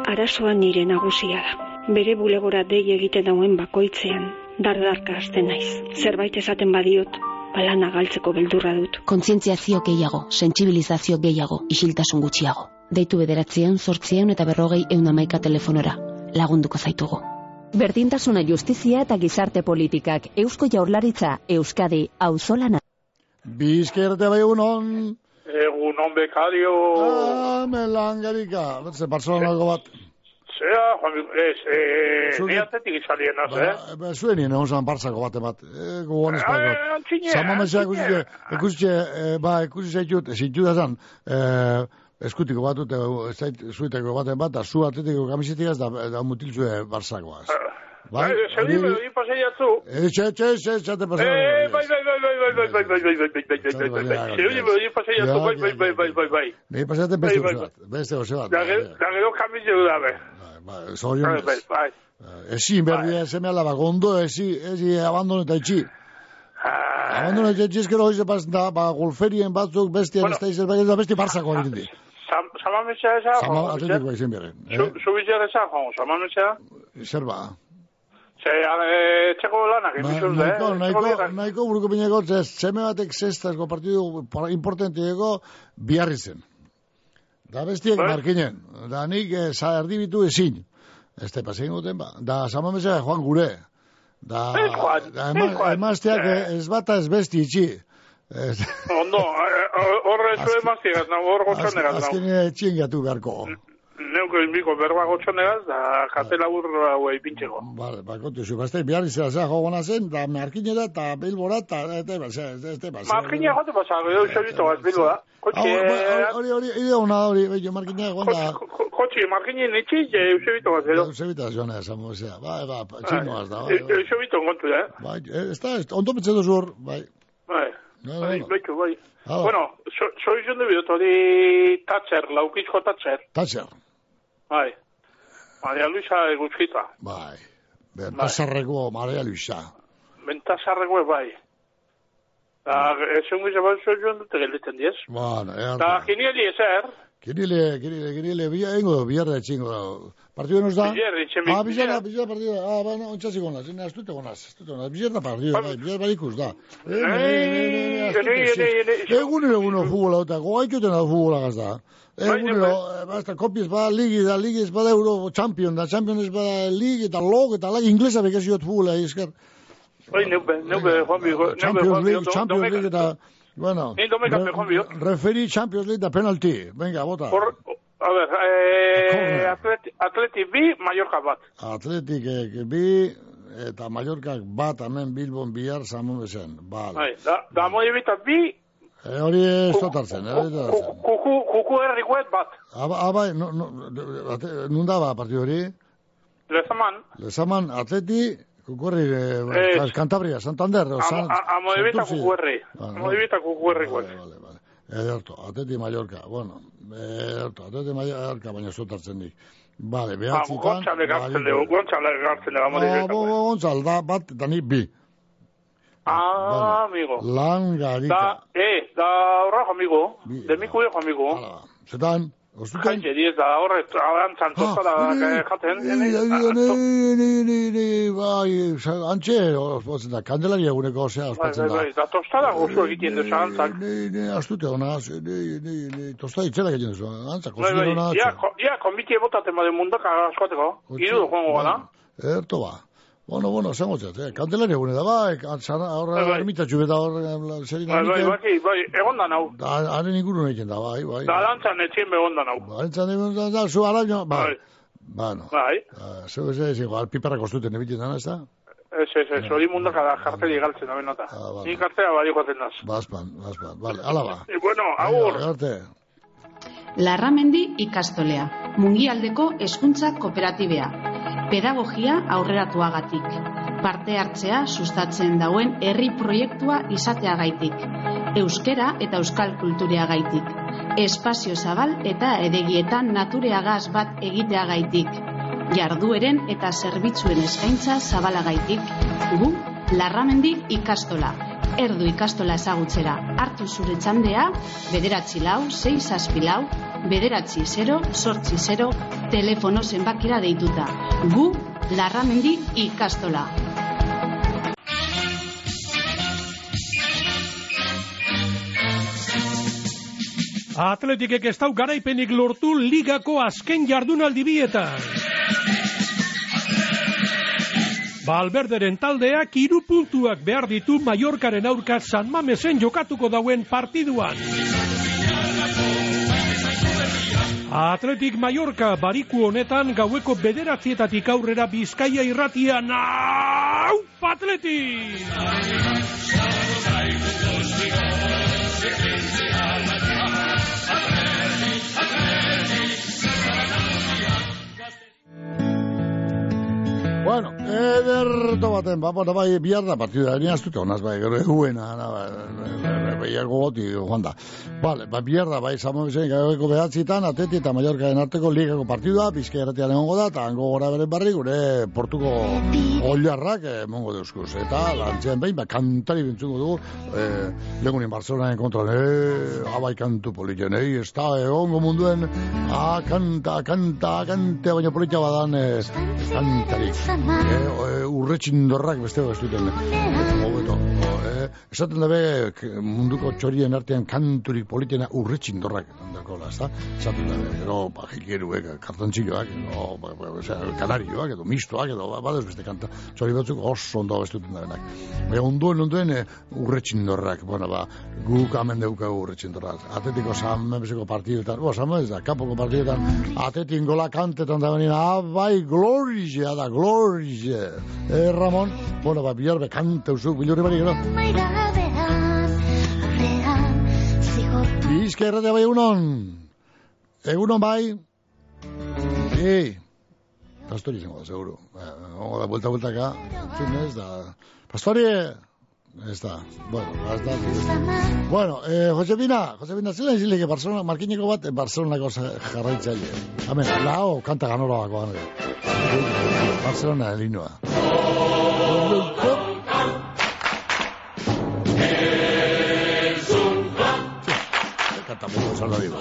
Arazoa nire nagusia da. Bere bulegora dei egiten dauen bakoitzean, dardarka hasten naiz. Zerbait esaten badiot, balana galtzeko beldurra dut. Kontzientziazio gehiago, sentsibilizazio gehiago, isiltasun gutxiago. Deitu bederatzean, sortzean eta berrogei eun amaika telefonora. Lagunduko zaitugu. Berdintasuna justizia eta gizarte politikak, Eusko Jaurlaritza, Euskadi, auzolana. Bizkerte bai egun on bekario. Ah, melangarika. Zer, Barcelonako bat. Zea, Juan Miguel, ez, e, neatetik izalien az, eh? Ba, ba, zuen nien, egon barzako bat, eh, ah, eh, bat, gogon ez baiko. Zama mesa, ekusitxe, ekusitxe, ba, ekusitxe jut, ez jut azan, eh, eskutiko bat, eta zuiteko bat, bat, da, zu atletiko kamizitik da, da mutiltzue barzakoaz. Uh. Ah. Bai, Eh, Zeri, hori- hori pasei atzu. Etxe, etxe, etxe, etxe, Eh, bai, bai, bai, bai, bai, bai, bai, bai, bai, bai, bai, bai, bai, bai, bai, bai. Zeri, hori pasei atzu, bai, bai, bai, bai, bai, bai. Nei pasaten beste Bai, bai, bat, beste oso bat. Da gero, da gero kamizio dabe. Ba, Zorion Bai, bai, bai. Ezin berdia seme alaba gondo, ezi, ezi abandono eta itxi. Ah. Abandono eta itxi eskero hoize pas da, ba, golferien batzuk bestia bueno, ez da, da besti Bartzako egin Sam- Samamesa eza, Sama Juan, atletiko izin berren. Zu- Zubizia eza, Juan, samamesa. Zer ba? Ze, eh, txeko lanak, Na- emisuz, eh? Nahiko, Txeko nahiko, nahiko buruko pineko, zez, seme batek zestazko partidu importantieko biharri zen. Da bestiek Bai. markinen. Da nik eh, erdibitu ezin. Ez te pasein guten ba. Da samamesa joan gure. Da, Ez joan, da ema, emazteak eh, ez bata ez besti itxi. Ez, Ondo, eh, eh, horre zu emaztiegaz, nago hor gotxonegaz, nago. azken gatu beharko neuko inbiko berba gotxan egaz, da jate labur hau eipintxeko. Bale, bakotu zu, beste, bihar izan zen, jo gona zen, da markinera eta bilbora, eta ete, ba, zera, ete, ba, zera. Markinera jote pasa, gero iso ditu, bilbora. Hori, hori, hori, ide hona hori, bello, markinera egon da. Kotxi, markinera nitsi, eusio bitu bat, zero. Eusio bitu bat, zero. Eusio bitu bat, zero. Ba, ba, txinu az da. Eusio bitu da, eh? Bai, ez da, ondo petxedo zuhor, bai. Bai, bai, bai, bai. Bueno, soizion de bidot, hori Tatzer, laukizko Tatzer. Tatzer. Bai. Maria Luisa egutxita. Bai. Bentasarrego bai. Maria Luisa. Bentasarrego bai. Da, ez ungu zabalzo joan dute gelditzen diez. Bueno, erda. Da, ginieli ezer. Girile, girile, girile, bila ingo, biarra etxingo. Partido nos da? Bilarra, etxen Ah, bilarra, bilarra partida. Ah, ba, no, ontsazi gonaz, ene astute gonaz, astute gonaz. Bilarra partida, bai, bai bilarra barikuz da. Egun ere, egun futbola, eta goaituten da futbola gazda. Egunero, eh, basta, kopiez bada ligi, da ligi ez bada euro champion, da champion ez bada ligi, eta log, eta lag inglesa bekaziot futbola, esker. Bai, neupe, neupe, Juan Bigo, neupe, Champions Juan Bigo, League, Champions League, eta, bueno. Referi Champions League da penalti. Venga, bota. Hor, a ver, eh, atleti, atleti bi, Mallorca bat. Atletik eh, bi, eta Mallorcak bat hemen Bilbon bihar samun bezen. Bale. Bai, da, da moi bi, E, hori ez dotartzen, eh, hori da dotartzen. Kuku, kuku errikuet bat. Ah, ah, aba, aba, nunda ba, partidu hori? Lezaman. Lezaman, atleti, kuku erri, eh, ba, Cantabria, Santander, o San... Amoibita kuku erri, amoibita kuku errikuet. Vale, vale, vale. Ederto, atleti Mallorca, bueno, ederto, atleti Mallorca, baina ez dotartzen dik. Bale, ba, behatzikan... Gontzalek gartzen dugu, gontzalek gartzen dugu, gontzalek hartzen dugu, gontzalek hartzen dugu, Ah, amigo. Lan garika. Da, eh, da horra, amigo. De mi cuido, amigo. Zetan, ostuten? Jantxe, diez, da horre, adantzan, tostada, eh, jaten. Ni, ni, ni, ni, ni, ni, bai, antxe, ospatzen da, kandelari eguneko, osea, Bai, ospatzen da. bai, da tostada gozu egiten du zalantzak. Ni, ni, astute hona, ni, ni, ni, tosta itxela egiten duzu, antza, bai, kozinero hona, ia, ia, konbitie botaten bade mundaka askoateko. Iru joango gana. Erto ba. Bueno, bueno, zango txat, eh? Kandelari egune da, bai, horra, Bai, bai. ermitatxu beta horre, zerin Bai, bai, bai, bai, egon da nau. Haren ingurun egiten da, bai, bai. Da dantzan etxien begon da nau. Antzan egon da, da, zu araño, bai. Bueno, Bai, ah, zeu ez ez, igual, piperrak ostuten ebiten dana, ez da? ez, ez, ez, hori mundaka da jarteli galtzen da benota. Ni kartea badi joaten naz. Bazpan, bazpan, vale, ala ba. E, bueno, agur. Arte. Larramendi ikastolea, mungialdeko hezkuntza kooperatibea, pedagogia aurreratuagatik, parte hartzea sustatzen dauen herri proiektua izateagaitik, euskera eta euskal kultureagaitik, espazio zabal eta edegietan natureagaz bat egiteagaitik, jardueren eta zerbitzuen eskaintza zabalagaitik, gu Larramendi ikastola, erdu ikastola ezagutzera, hartu zure txandea, bederatzi lau, sei zazpi lau, bederatzi 0, sortzi 0, telefono zenbakira deituta. Gu, Larramendi ikastola. Atletikek ez dau garaipenik lortu ligako azken jardunaldi bietan. Balberderen taldeak hiru puntuak behar ditu Mallorcaren aurka San Mamesen jokatuko dauen partiduan. Atletik Mallorca bariku honetan gaueko bederatzietatik aurrera Bizkaia irratian. Au, Atletik! Bueno, ederto baten, ba, bueno, bai, bihar da partida, ni astute honaz, bai, gero eguena, na, bai, bai, goti, joan da. Vale, ba, bihar da, bai, Samu Bisen, gaueko behatzitan, Ateti eta Mallorcaen arteko ligako partidua, bizkai erratian egongo da, eta hango gora beren barri, gure portuko oliarrak emongo deuskuz. Eta, lantzean behin, ba, kantari bintzuko dugu, eh, legunin Barcelonaen kontra, eh, abai kantu politen, eh, ez da, egongo munduen, a, kanta, kanta, kanta, baina politia badan, eh, kantari. Eh, eh, urretxindorrak beste ez duten. Hobeto. Esaten dabe munduko txorien artean kanturik politena urretxindorrak dakola, ezta? Esaten dabe, gero, ba, jikeruek, kartontxilloak, edo, ba, ba, osea, kanarioak, edo mistoak, edo, ba, badez beste kanta. Txori batzuk oso ondo ez duten dabenak. Baina onduen, onduen, eh, urretxindorrak, bueno, ba, guk amen deukagu urretxindorrak. Atetiko samemeseko partidetan, bo, samen ez da, kapoko partidetan, atetin gola kantetan da benina, ah, bai, glorizia da, glorizia. Eh, Ramon, bueno, ba, bihar be, kante usuk, bilurri bari gero. Bizka erratea bai egunon. Egunon bai. Ei. Pastori izango da, seguro. Gongo da, vuelta, vuelta ka. Fin, ez da. Pastori! Ez da. Bueno, ez da. Bueno, eh, Josefina, Josefina, zela izile que Barcelona, markineko bat, eh, Barcelonako za- jarraitzaile. Hemen, lao, kanta ganora bako gano. Barcelona, elinua. Kanta mundo, salda digo.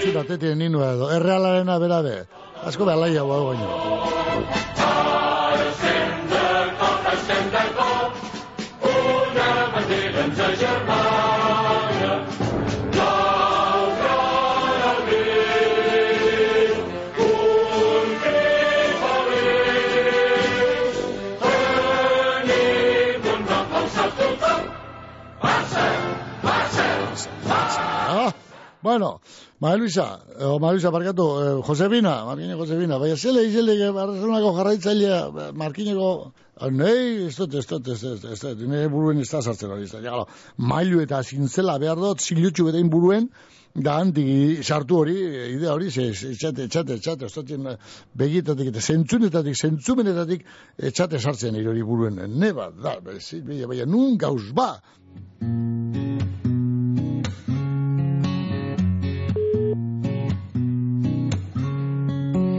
Txuna, tetien ninua edo, errealarena bera be. Asko behar laia hau baino. Ah, Bueno, Maria Luisa, o Maria Luisa, barkatu, eh, Josefina, Markine Josefina, baina zele, izele, barrazunako jarraitzailea, Markineko, Nei, ez dut, ez dut, ez dut, ez dut, nire buruen ez da sartzen hori, ez da, jagalo, mailu eta zintzela behar dut, zilutxu betein buruen, da handi sartu hori, idea hori, ze, etxate, etxate, etxate, ez dut, begitatik eta zentzunetatik, zentzumenetatik, etxate sartzen hori buruen, ne bat, da, baina, baina, nun gauz, ba,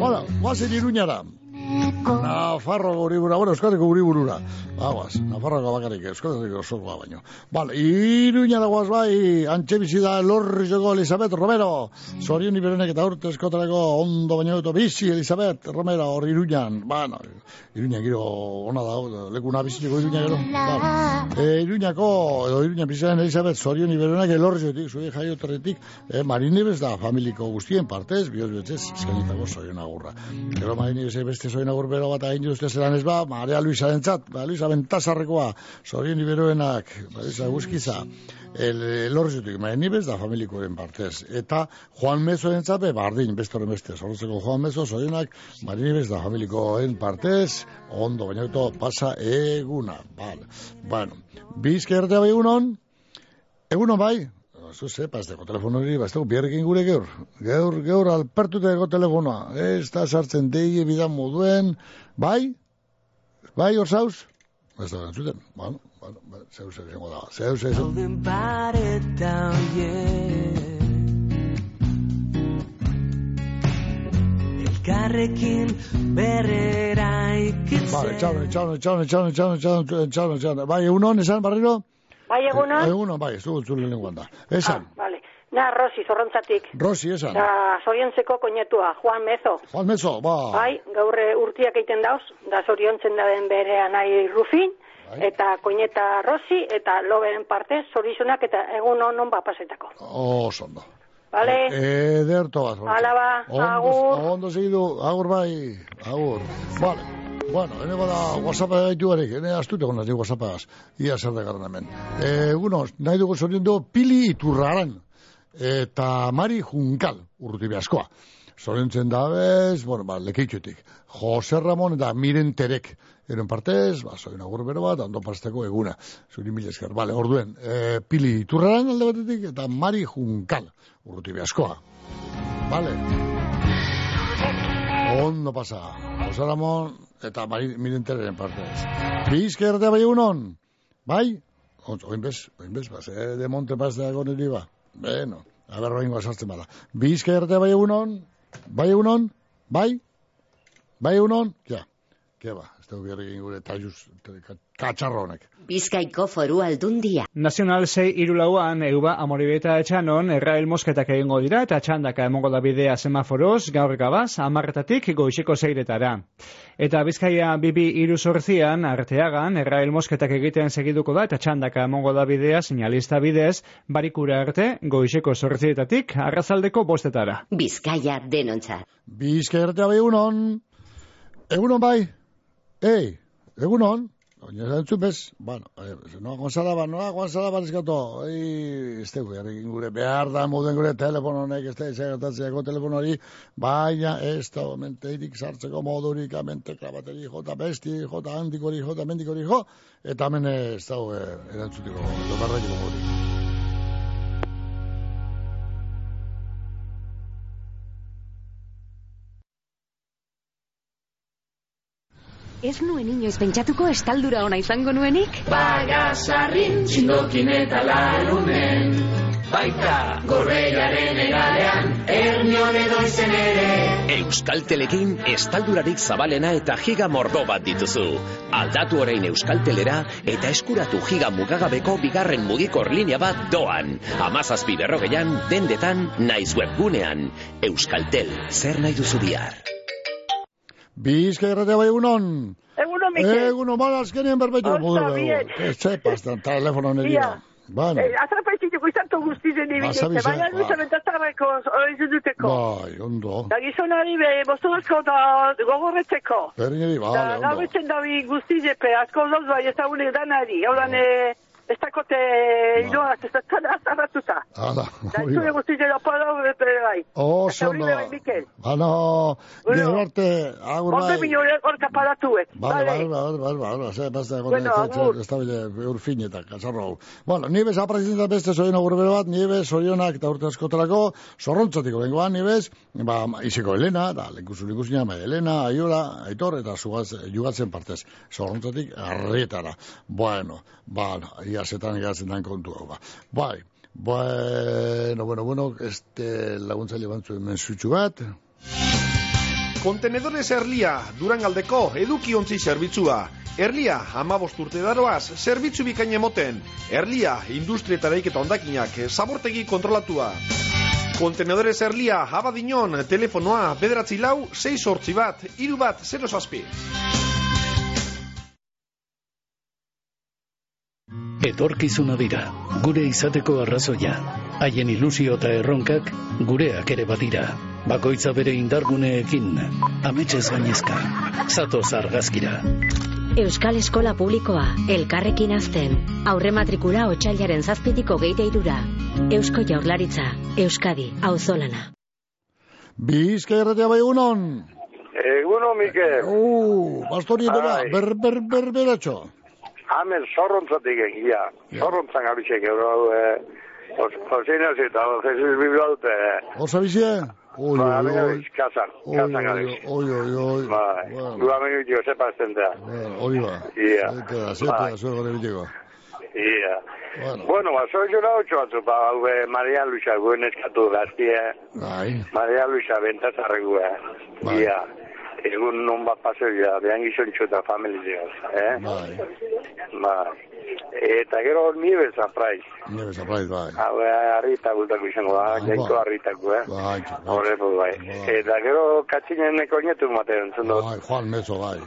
Bueno, guazen iruñara. Nafarro guri burura, bueno, Euskadiko guri burura. Aguaz, Nafarroko bakarik, Euskadiko osokoa baino. Vale, iruña da guaz bai, antxe bizi da Lorrizoko Elisabet Romero. Zorion iberenek eta urte eskotareko ondo baino dut bizi Elisabet Romero, hor iruñan. Bueno, iruñan giro ona da, lekuna biziteko iruña gero. Vale. E, iruñako, edo iruñan bizaren Elisabet, zorion iberenek elorrizotik, zuri jaiotarretik, e, marinibes da familiko guztien partez, bihot betzez, eskenitako zorion agurra. Gero marinibes beste zoin agur bero bat egin duzte zelan ez ba, Maria Luisa dentzat, Maria Luisa bentasarrekoa, zorien iberoenak, Maria Luisa guzkiza, el, el horrezutik, maien nibez da familikoen partez. Eta Juan Mezo dentzat, be, bardin, beste horren beste, zorretzeko Juan Mezo, zorienak, maien nibez da familikoen partez, ondo, baina eto, pasa eguna, bale. Bueno, bizke ertea bai egunon, egunon bai, Zu ze, pasteko telefono hori, pasteko biarrekin gure geur. Geur, geur, alpertuteko telefonoa. Ez da sartzen deie bidan moduen. Bai? Bai, hor zauz? Ez da gantzuten. Bueno, bueno, zeu zer izango da. Zeu zer izango Elkarrekin berrera ikitzen Vale, txau, txau, txau, txau, txau, txau, txau, txau, Bai, egunon, esan, barriro? Bai, egunon? Egunon, bai, ez dugu zure lenguan da. Esan. Ah, vale. Na, Rosi, zorrontzatik. Rosi, esan. Da, zoriontzeko koñetua, Juan Mezo. Juan Mezo, ba. Bai, gaurre urtiak egiten dauz, da zoriontzen da den berean nahi rufin, bai. eta koñeta Rosi, eta loberen parte, zorizunak, eta egun honon bapasetako. Oh, sondo. Vale? Ederto bat. Hala ba, agur. Ondo segidu, agur bai, agur. Vale. Bueno, hene bada WhatsApp gaitu garek, hene astute gona di WhatsAppaz, ia zer da garran hemen. E, uno, nahi dugu zorion Pili Iturraran, eta Mari Junkal, urruti behaskoa. Zorentzen da bez, bueno, ba, lekeitxutik. Jose Ramon eta Miren Terek, eren partez, ba, zoin agur bero bat, ondo pasteko eguna. Zuri mila esker, bale, orduen, e, Pili Iturraran alde batetik, eta Mari Junkal, urruti behaskoa. Bale. Ondo pasa. Jose Ramon eta bai, miren terren parte. Bizke erdea bai unon, bai? Oin bez, oin bez, bas, eh, de monte bas de agon iliba. Beno, haber roingo asartzen bala. Bizke erdea bai unon, bai unon, bai? Bai unon, ja. Ke ba, ez da ubiarrekin gure tajuz, katxarro honek. Bizkaiko foru aldundia. Nazional 6 irulauan, euba amoribeta etxanon, errael mosketak egingo dira, eta txandaka emongo da bidea semaforoz, gaur gabaz, amarretatik goixeko zeiretara. Eta bizkaia bibi iru sortzian, arteagan, errael mosketak egiten segiduko da, eta txandaka emongo da bidea, sinalista bidez, barikura arte, goixeko sortzietatik, arrazaldeko bostetara. Bizkaia denontza. Bizkaia arte bai egunon? Egunon bai? Ei, egunon? Oina ez entzun bez, bueno, eh, noa gonzalaba, noa gonzalaba eskatu, ei, ez dugu, gure behar da muden gure telefono honek, ez da, segertatzeako telefono hori, baina ez da, menteirik sartzeko modurik, amente krabateri, jota besti, jota handikori, jota mendikori, jo, eta hemen ez da, erantzutiko, edo barraikiko modurik. Ez nuen inoiz pentsatuko estaldura ona izango nuenik? Bagasarrin txindokin eta larunen Baita gorreiaren egalean Ernion edo izen ere Euskaltelekin estaldurarik zabalena eta giga mordo bat dituzu. Aldatu orain Euskaltelera eta eskuratu giga mugagabeko bigarren mugikor linea bat doan. Amazazpi berrogeian, dendetan, naiz webgunean. Euskaltel, zer nahi duzu bihar? Bizka irrate bai egunon. Egunon, Mikel. Egunon, bada azkenien berbetu. Osta, bie. Eze, pasta, telefono nire. Ia. Bueno. Eh, Azra paitzitik uizanto guzti zen ibi gertze. Baina bai. duzen eta tarreko oiz duteko. Bai, ondo. Da gizonari be, bostuzko da gogorretzeko. Berri nire, bale, ondo. Da gauetzen dabi guzti zepe, asko dut bai ezagune danari. Hau dan, bai. oh ez dakote iloaz, ez dakote da, azarratuta. Hala, hori da. Zure guztiz edo palo, bai. Oh, sondo. Bano, gerarte, agur bai. Onde bino lehen gorka palatuet. Bale, bale, bale, bale, bale, bale, bale, da bale, bale, bale, bale, Bueno, nibes aprazizita beste soien agurbe bat, nibes soionak eta urte askotelako, sorrontzatiko bengoan, nibes, ba, iseko Elena, da, lekuzu lekuzina, ba, Elena, Aiola, Aitor, eta zugaz, jugatzen partez, sorrontzatik arretara. Bueno, ba, ia, zetan igatzen dan kontu hau, ba. Bai, bueno, bueno, bueno, este laguntzaile bantzuen mensutxu bat, Kontenedores Erlia, Durangaldeko edukiontzi zerbitzua. Erlia, amabost urte daroaz, zerbitzu bikain emoten. Erlia, industrietaraik eta ondakinak, zabortegi kontrolatua. Kontenedores Erlia, abadinon, telefonoa, bederatzi lau, 6 sortzi bat, iru bat, 0 zazpi. Etorkizuna dira, gure izateko arrazoia. Haien ilusio eta erronkak gureak ere badira. Bakoitza bere indarguneekin, ametsez gainezka. Zatoz argazkira. Euskal Eskola Publikoa, elkarrekin azten. Aurre matrikula otxailaren zazpitiko geite irura. Eusko Jaurlaritza, Euskadi, auzolana. Bizka erratea bai egunon. Eguno, Mikel. Uh, bastorieta da, Ai. ber, ber, ber, beratxo. Hemen zorrontzatik egia. Zorrontzan gabitzek, euro, eh, Joseina zeta, Jesus Biblia dute. Osa bizie? Oi, Ba, oi, oi. kazan, kazan gabiz. oi, oi, oi. Ba, du dio, sepa azten da. Hori ba. Ia. Zete da, zure gore bitiko. Ia. Bueno, ba, soy jura otxo batzu, ba, haue Maria Luisa guen eskatu gaztie. Bai. Maria Luisa bentazarregue. Ia. Egun non bat paseo ja, behan gizontxo eta familizioz, eh? Bai. Bai. Eta gero niebe zapraiz. Nire zaprait, bai. Hau, harrita gultako izango da, Ah, jainko ba. harritako, eh? Bai, pues, bai. Eta gero katxinen neko nietu maten, zendo, bai, Juan Mezo, bai.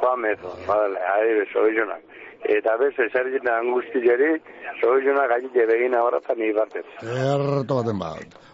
Juan Mezo, badale, ari soizunak. Eta beste, zer jena angustilleri, soizunak gaitite begina horretan ni batez. Erto baten bat.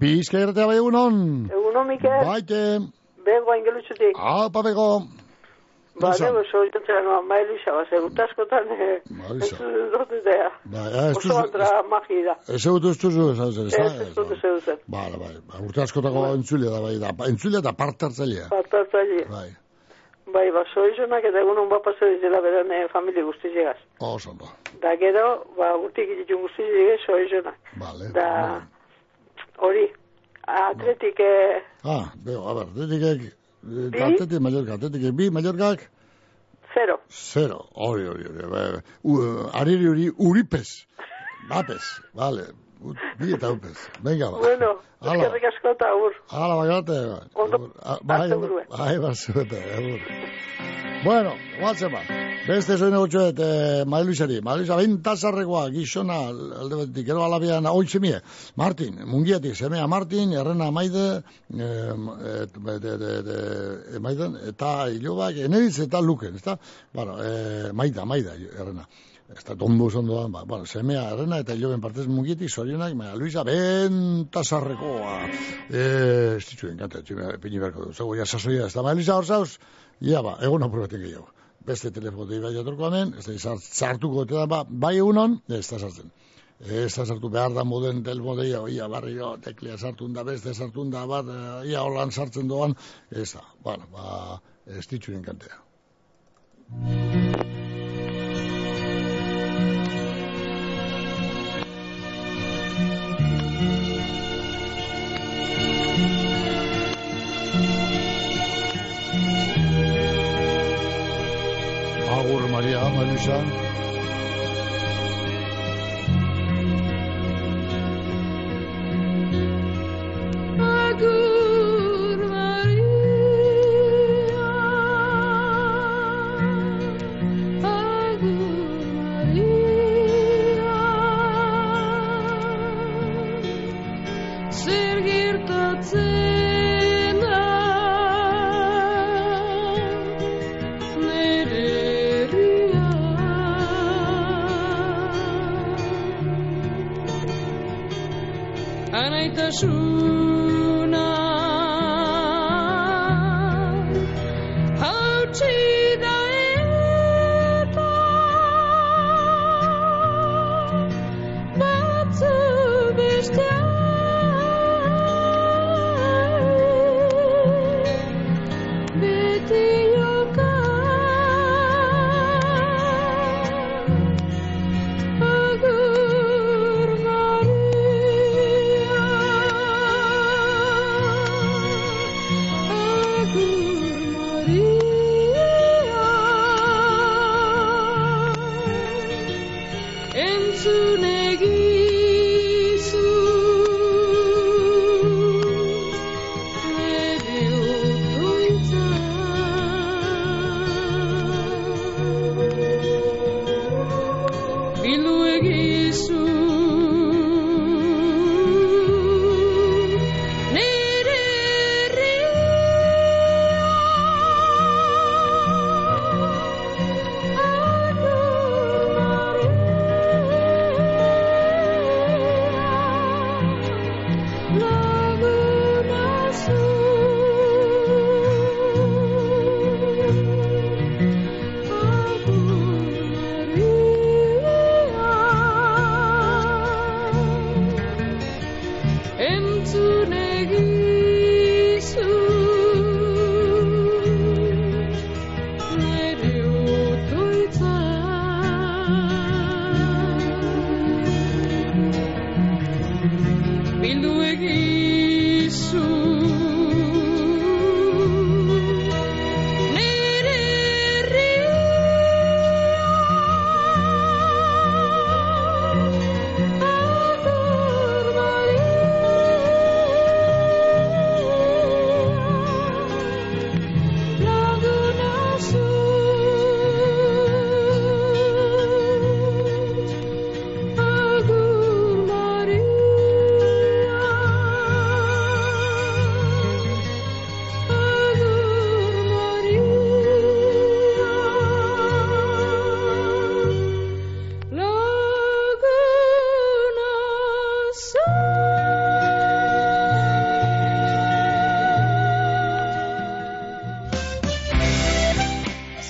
Bizka erratea bai egunon. Eguno, Mikel. Baite. Bengo ingelutzutik. Ah, papeko. Ba, Luisa. nego, soy jontzera noa, mai Luisa, ba, segut askotan, eh, Luisa. ez dut idea. Bai, ah, ez Oso duzu- antra magi da. Ez egutu ez duzu, ez ez Ez, ez dut ez zen. Bala, bai, ba, urte askotako entzulea da, bai, da, entzulea eta parte hartzailea. Partartzaile. Bai, Bai, ba, soy jonak eta egunon bat paseo dizela beren eh, familia guzti llegaz. oso ondo. Da gero, ba, urtik ditun guzti llegaz, soy jonak. Vale. Da, hori, atletik, eh, Ah, beo, a ber, atletikek, eh, atletik Mallorca, atletikek bi, Mallorcak, zero. zero. Hori, hori, hori, bai, u- ariri hori, uripez, bapez, vale, bi eta upez. Venga, ba. Bueno, eskerrik asko eta agur. Hala, bagate, Ondo, bai, arte burue. bai, bai, zuete, agur. Bueno, guatzen ba. Beste zoin egotxoet, eh, Mailuisari. Mailuisa, bentazarrekoa, gizona, alde betik, gero alabian, oitzemie. Martin, mungiatik, semea Martin, errena maide, eh, de, de, de, de, maiden, eta hilobak, eneritz eta luken, ezta? Bueno, eh, maida, maida, errena. Ez da tondo zondoan, ba, bueno, semea errena eta hiloben partez mungietik, zorionak, Maria Luisa, bentazarrekoa. Eh, ez ditzu enkanta, pini berko du. Zago, ja, sasoia, ez da, Maria Luisa, hor zauz, ia ba, egun aprobetik gehiago. Beste telefonu dei bai atorko ez da sartuko eta ba, bai egunon, ez da sartzen. Ez da sartu behar da moden telefonu dei, ia barrio, teklea sartun da, beste sartun da, bat, eh, ia holan sartzen doan, ez da, bueno, ba, ez ditzu enkantea. Maria, Marusa.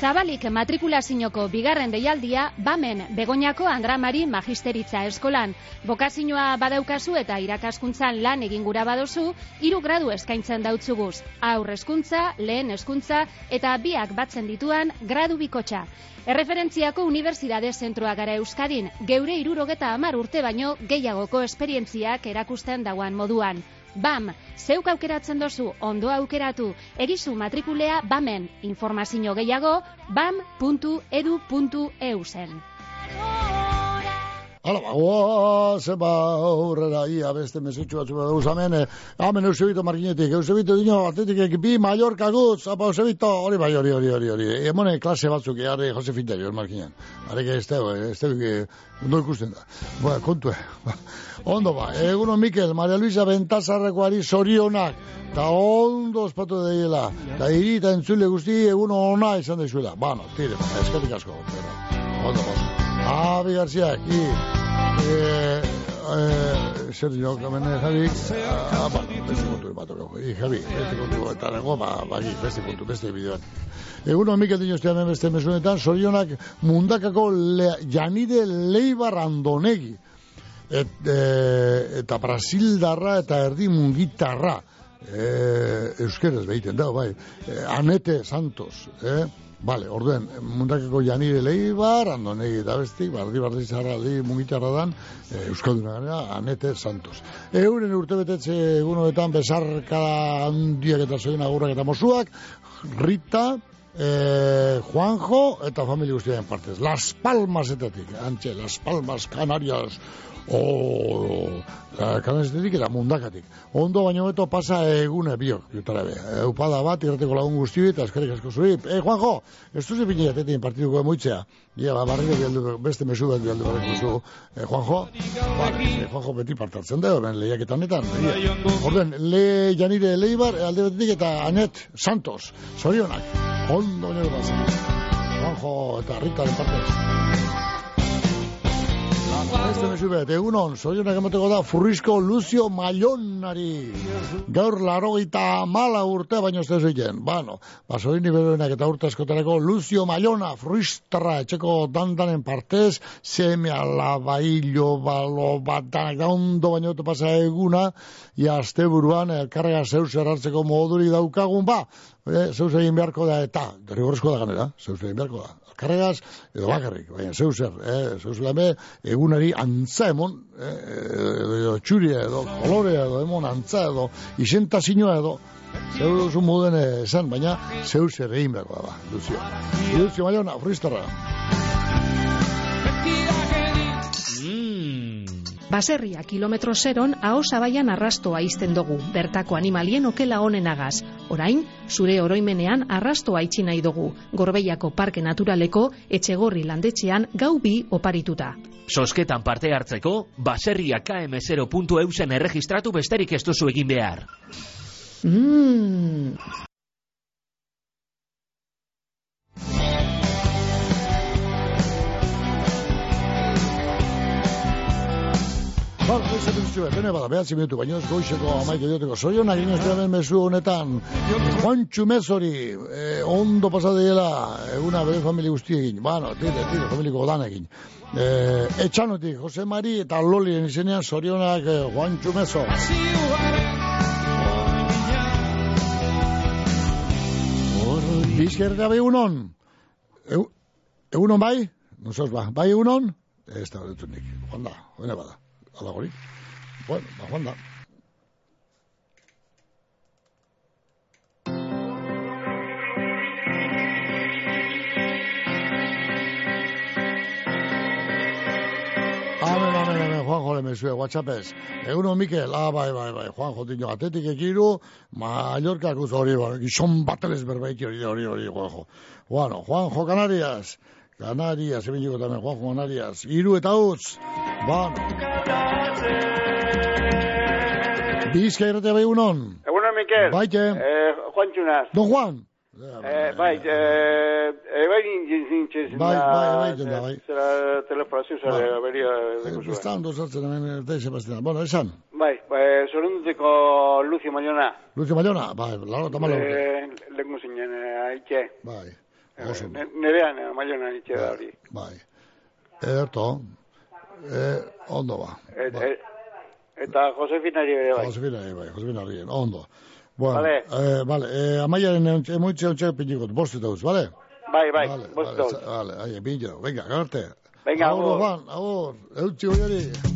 Zabalik matrikulazioko bigarren deialdia, bamen Begoñako Andramari Magisteritza Eskolan. Bokazioa badaukazu eta irakaskuntzan lan egin gura badozu, hiru gradu eskaintzen dautzuguz. Aur hezkuntza, lehen hezkuntza eta biak batzen dituan gradu bikotxa. Erreferentziako Unibertsitate Zentroa gara Euskadin, geure irurogeta amar urte baino gehiagoko esperientziak erakusten dauan moduan. BAM, zeuk aukeratzen dozu, ondo aukeratu, egizu matrikulea BAMen, informazio gehiago, bam.edu.eu zen. Hala, ba, oa, zeba, aurrera, ia, beste mesutxu batzu bat dauz, amen, eh, amen, Eusebito Markinetik, Eusebito dino, atletik bi, Mallorca gutz, apa, Eusebito, hori bai, hori, hori, hori, hori, emone klase batzuk, jarri, Jose Finterio, Markinen, arek ez teo, ez teo, ondo ikusten da, ba, kontu, ba, ondo ba, eguno Mikel, Maria Luisa Bentazarrekoari zorionak, eta ondo ospatu daiela, eta hiri eta entzule guzti eguno ona izan daizuela, bueno, tire, eskatik asko, pero, ondo, ondo. Javi García, aquí. Eh, eh, Sergio Kamene Javi. Ah, ba, beste kontu bat okako. I, Javi, beste kontu eta nengo, ba, ba, beste kontu, beste bideoan. Egun hon Mikel Dinostea hemen beste mesunetan, sorionak mundakako le, Janide Leibar Andonegi. Et, e, eta Brasildarra eta erdi mungitarra. E, euskeraz behiten da, bai. E, Anete Santos, eh? Vale, orduen, mundakeko janire leibar, andonegi eta bestik, bardi bardi zarra, di mugitarra dan, e, Euskalduna gara, Anete Santos. Euren urte betetze egunoetan besarka handiak eta zoien agurrak eta mosuak, Rita, eh, Juanjo eta familia guztien partez. Las Palmasetetik, antxe, Las Palmas, Canarias, o la Canariasetetik eta mundakatik. Ondo baino beto pasa egune biok, jutara be. Eupada bat, irrateko lagun guzti eta eskerrik asko zuri. Eh, Juanjo, ez duze bine jatetin partituko emoitzea. Ia, ba, barriro bialdu, beste mesu bat bialdu barriko zu. Eh, Juanjo, ba, eh, Juanjo beti partartzen da, horren lehiaketan netan. Orden, le janire leibar, alde batetik eta Anet Santos, zorionak. Ondo beto pasen. Juanjo eta Rita den partez. Este mesu bet, egunon, zorionak emateko da Furrizko Lucio Mallonari. Gaur larogeita mala urte baino ez zeiten. Bueno, ba, zorini beroenak eta urte askotareko Lucio Mallona, Furriztarra, etxeko dandanen partez, seme alabailo, balo, bat danak da ondo baino eta pasa eguna, ia azte buruan, elkarrega zeus erartzeko moduri daukagun, ba, e, zeus egin beharko da, eta, derrigorrezko da ganera, zeus egin beharko da karregaz, edo bakarrik, baina zeu zer, eh, zeu lame, egunari antza emon, eh, edo txuria, edo kolorea, edo emon antza, edo isentazioa, edo, zeu duzu moden esan, baina zeu zer egin behar da, Lucio. Lucio Maiona, fristarra. Baserria kilometro zeron aho zabaian arrastoa izten dugu, bertako animalien okela honenagaz. Orain, zure oroimenean arrastoa itxi nahi dugu, Gorbeiako Parke Naturaleko etxegorri landetxean gau bi oparituta. Sosketan parte hartzeko, baserria km0.eusen erregistratu besterik ez duzu egin behar. Mmm... Ba, ez zuen, bene bada, behatzi minutu, baina ez goizeko amaike dioteko. Zorionak inoz den mesu honetan, Juantxu Mezori, eh, ondo pasadeiela, eguna bere familia guztiekin, bueno, tire, tire, familiko danekin. Eh, etxanotik, Jose Mari eta Lolien izenean, zorionak eh, Juantxu Mezo. Bizkerreta bai egunon? Eu, egunon bai? Nosotros ba, bai egunon? Ez da, nik, joan da, bene bada. Ala. Bueno, ba, joan da. Amen, amen, amen, Juanjo le mesue, WhatsAppez. Eguno, Mikel, ah, bai, bai, bai, Juanjo tiño atetik ekiru, Mallorca kuz hori, bai, gizon bateles berbaiki hori, hori, hori, Juanjo. Bueno, Juanjo Canarias, Canarias, eben digo también, Juanjo Canarias, iru eta utz, bueno. Bizka irratea bai unon. Egunon, Mikel. Baite. Eh, Juan Txunaz. Don Juan. Eh, bai, eh, eh, bai nintzen Bai, bai, bai, jenda, bai. Zera telefonazio, Bai. beria deko Ez da ondo sartzen hemen erte Sebastián. Bueno, esan. Bai, bai, zorunduteko Lucio Mayona. Lucio Mayona, bai, laro eta malo. Eh, lengu zinen, eh, aitxe. Bai, Eh, oso. ne- Nerean, eh, Mayona aitxe da hori. Bai. Ederto. Eh, ondo ba. Et, et, eta Josefinari ere bai. Josefina, eh, bai, Josefina bien, ondo. Bueno, Vale. eh, vale, eh, amaiaren emoitze hau txek pinikot, bost eta uz, vale? Bai, bai, Vale, bost vale, dauz. Vale, ahi, pincho, venga, garte. Venga, agur. agur. Agur, eutxi goiari.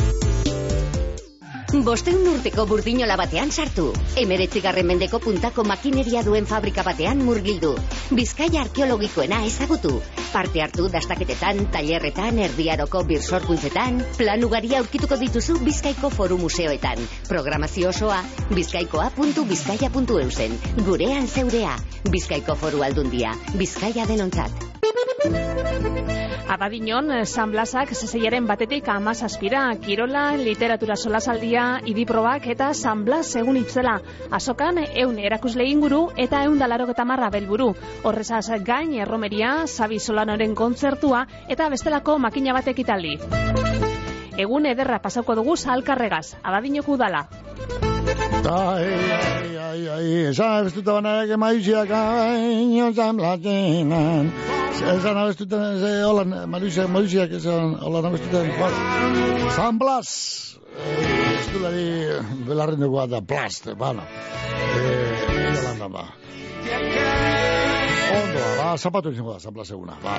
Bosteun urteko burdinola batean sartu. Emeretzigarren mendeko puntako makineria duen fabrika batean murgildu. Bizkaia arkeologikoena ezagutu. Parte hartu dastaketetan, tailerretan, erdiaroko birsorkuntzetan, plan ugaria aurkituko dituzu Bizkaiko Foru Museoetan. Programazio osoa, bizkaikoa.bizkaia.eusen. Gurean zeurea, Bizkaiko Foru Aldundia, Bizkaia denontzat. Abadinon, San Blasak zezeiaren batetik amazazpira, Kirola, literatura solasaldia, idiprobak eta San Blas egun itzela. Azokan, eun erakusle inguru eta eun dalaroketa marra belburu. Horrezaz gain, erromeria, Sabi Solanoren kontzertua eta bestelako makina batek italdi. Egun ederra pasako dugu salkarregaz, abadinoko udala. Ai, ai, ai, ai, esan abestuta banak emaiziak aino zamlatenan. Esan abestuta, ze, hola, maiziak, maiziak, esan, hola, abestuta, San Blas, eh, estulari belarren dugu da, plast, bana. Eh, Yolanda, ba. Ondo, ba, zapatu izango da, zapla seguna, ba.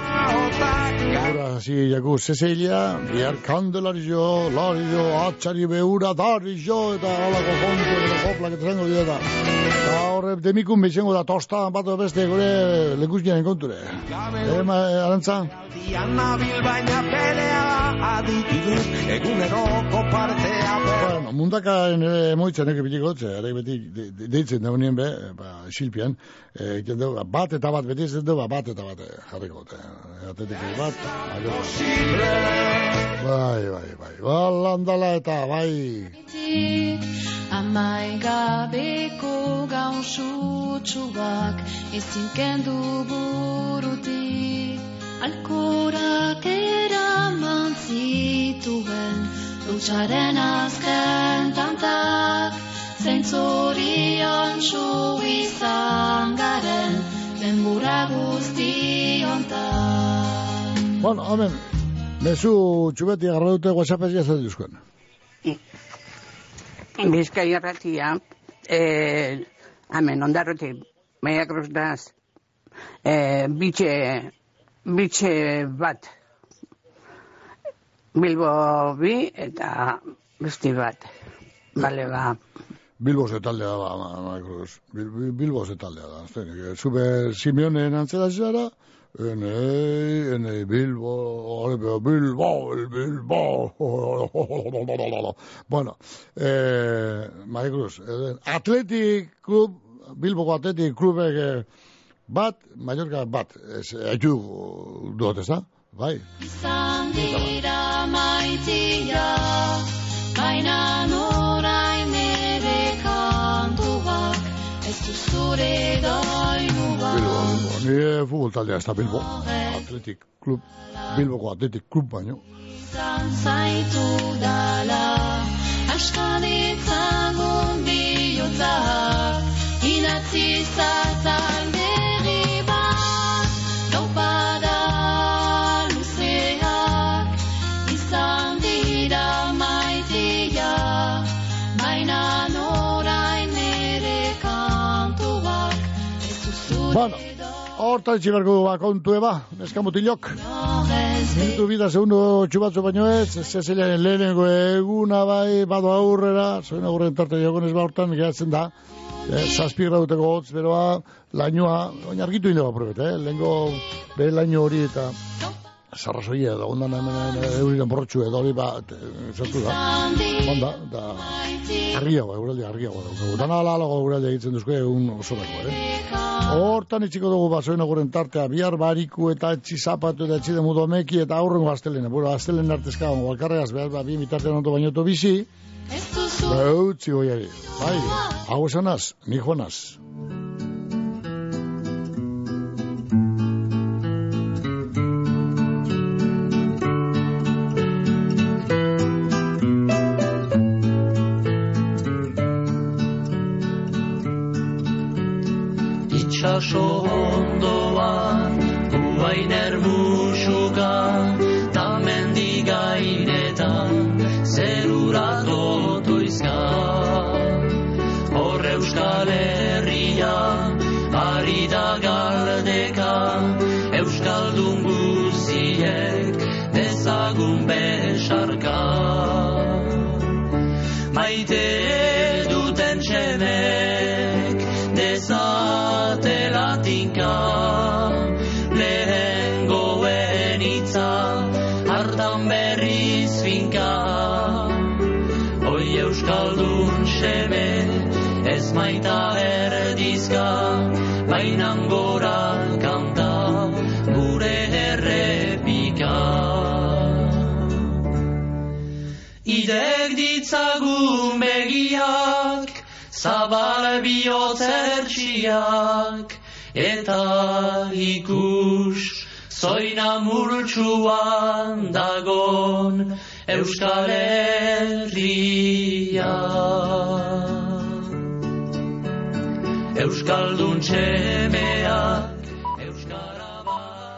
Gura, zi, jaku, Cecilia, bihar kandelario, lario, atxari beura, dario, eta holako kontu, eta koplak, eta zengo dira, eta horre, demikun bezango da, tosta, bat beste, gure, lekuzkiaren konture. Eh, ma, arantza? Baina pelea aditu dut eguneroko partea Bueno, mundaka ere moitzen eke biliko ere beti de- de- deitzen da honien be, eh, ba, xilpian, eh, ba, bat eta bat, beti ez dugu, ba, bat eta bat eh, jarriko dute. Atetik bat, bai, bai, bai, balandala eta bai. Amaigabeko gauzutsuak ezin kendu burutik Alkorak eraman zituen Lutsaren azken tantak Zentzorion txu izan garen Denbora guzti hontan Bueno, hemen, mezu txubeti agarra dute WhatsApp ez jazat duzkoen. Bizkaia ratia, eh, hemen, ondarrotik, maia krustaz, eh, bitxe, bitxe bat, Bilbo bi eta besti bat. Bale, ba, Bilbo ze taldea da, ma, ma, Cruz. Bil, bil, Bilbo ze taldea da. Zene, zube Simeonen antzera zara, ene, ene, Bilbo, ore, pero Bilbo, el Bilbo. bueno, eh, Mari Cruz, eh, Atletic Club, Bilboko Atletic Clubek eh, bat, Mallorca bat, ez, aitu duot, ez da? Bai. izan dira maitia Baina norain Ez zure doinu Bilbo. Nire futbol taldea ez da Bilbo. Atletic Club, Bilboko Atletic Club baino. izan zaitu dala Askan itzagun bihotzak Inatzi zazan Bueno, horta itxi berko du ba, kontu eba, neska mutilok. Minutu bida segundo txubatzu baino ez, Ceciliaren lehenengo eguna bai, bado aurrera, zoen aurren tarte jogonez ba hortan, geratzen da, eh, zazpi grauteko hotz, beroa, lainoa, oin argitu inde ba probet, eh? lehenko bere laino hori eta sarrazoia edo, ondan hemen euriren borrotxu edo hori bat, zatu da, onda, da, argiago, euraldi argiago daukagu. Dana ala alago euraldi egiten duzko egun osorako, eh? Hortan itxiko dugu basoen aguren tartea, bihar bariku eta etxi zapatu eta etxi demudo meki eta aurrengo astelena. Bueno, astelen artezka balkarregaz, behar, ba, bi mitartean ondo bainoto bizi. Ba, utzi goiari. Bai, hau esanaz, ni joanaz. begiak eta ikus zoina murtsuan dagon Euskal Herria. Euskaldun txemeak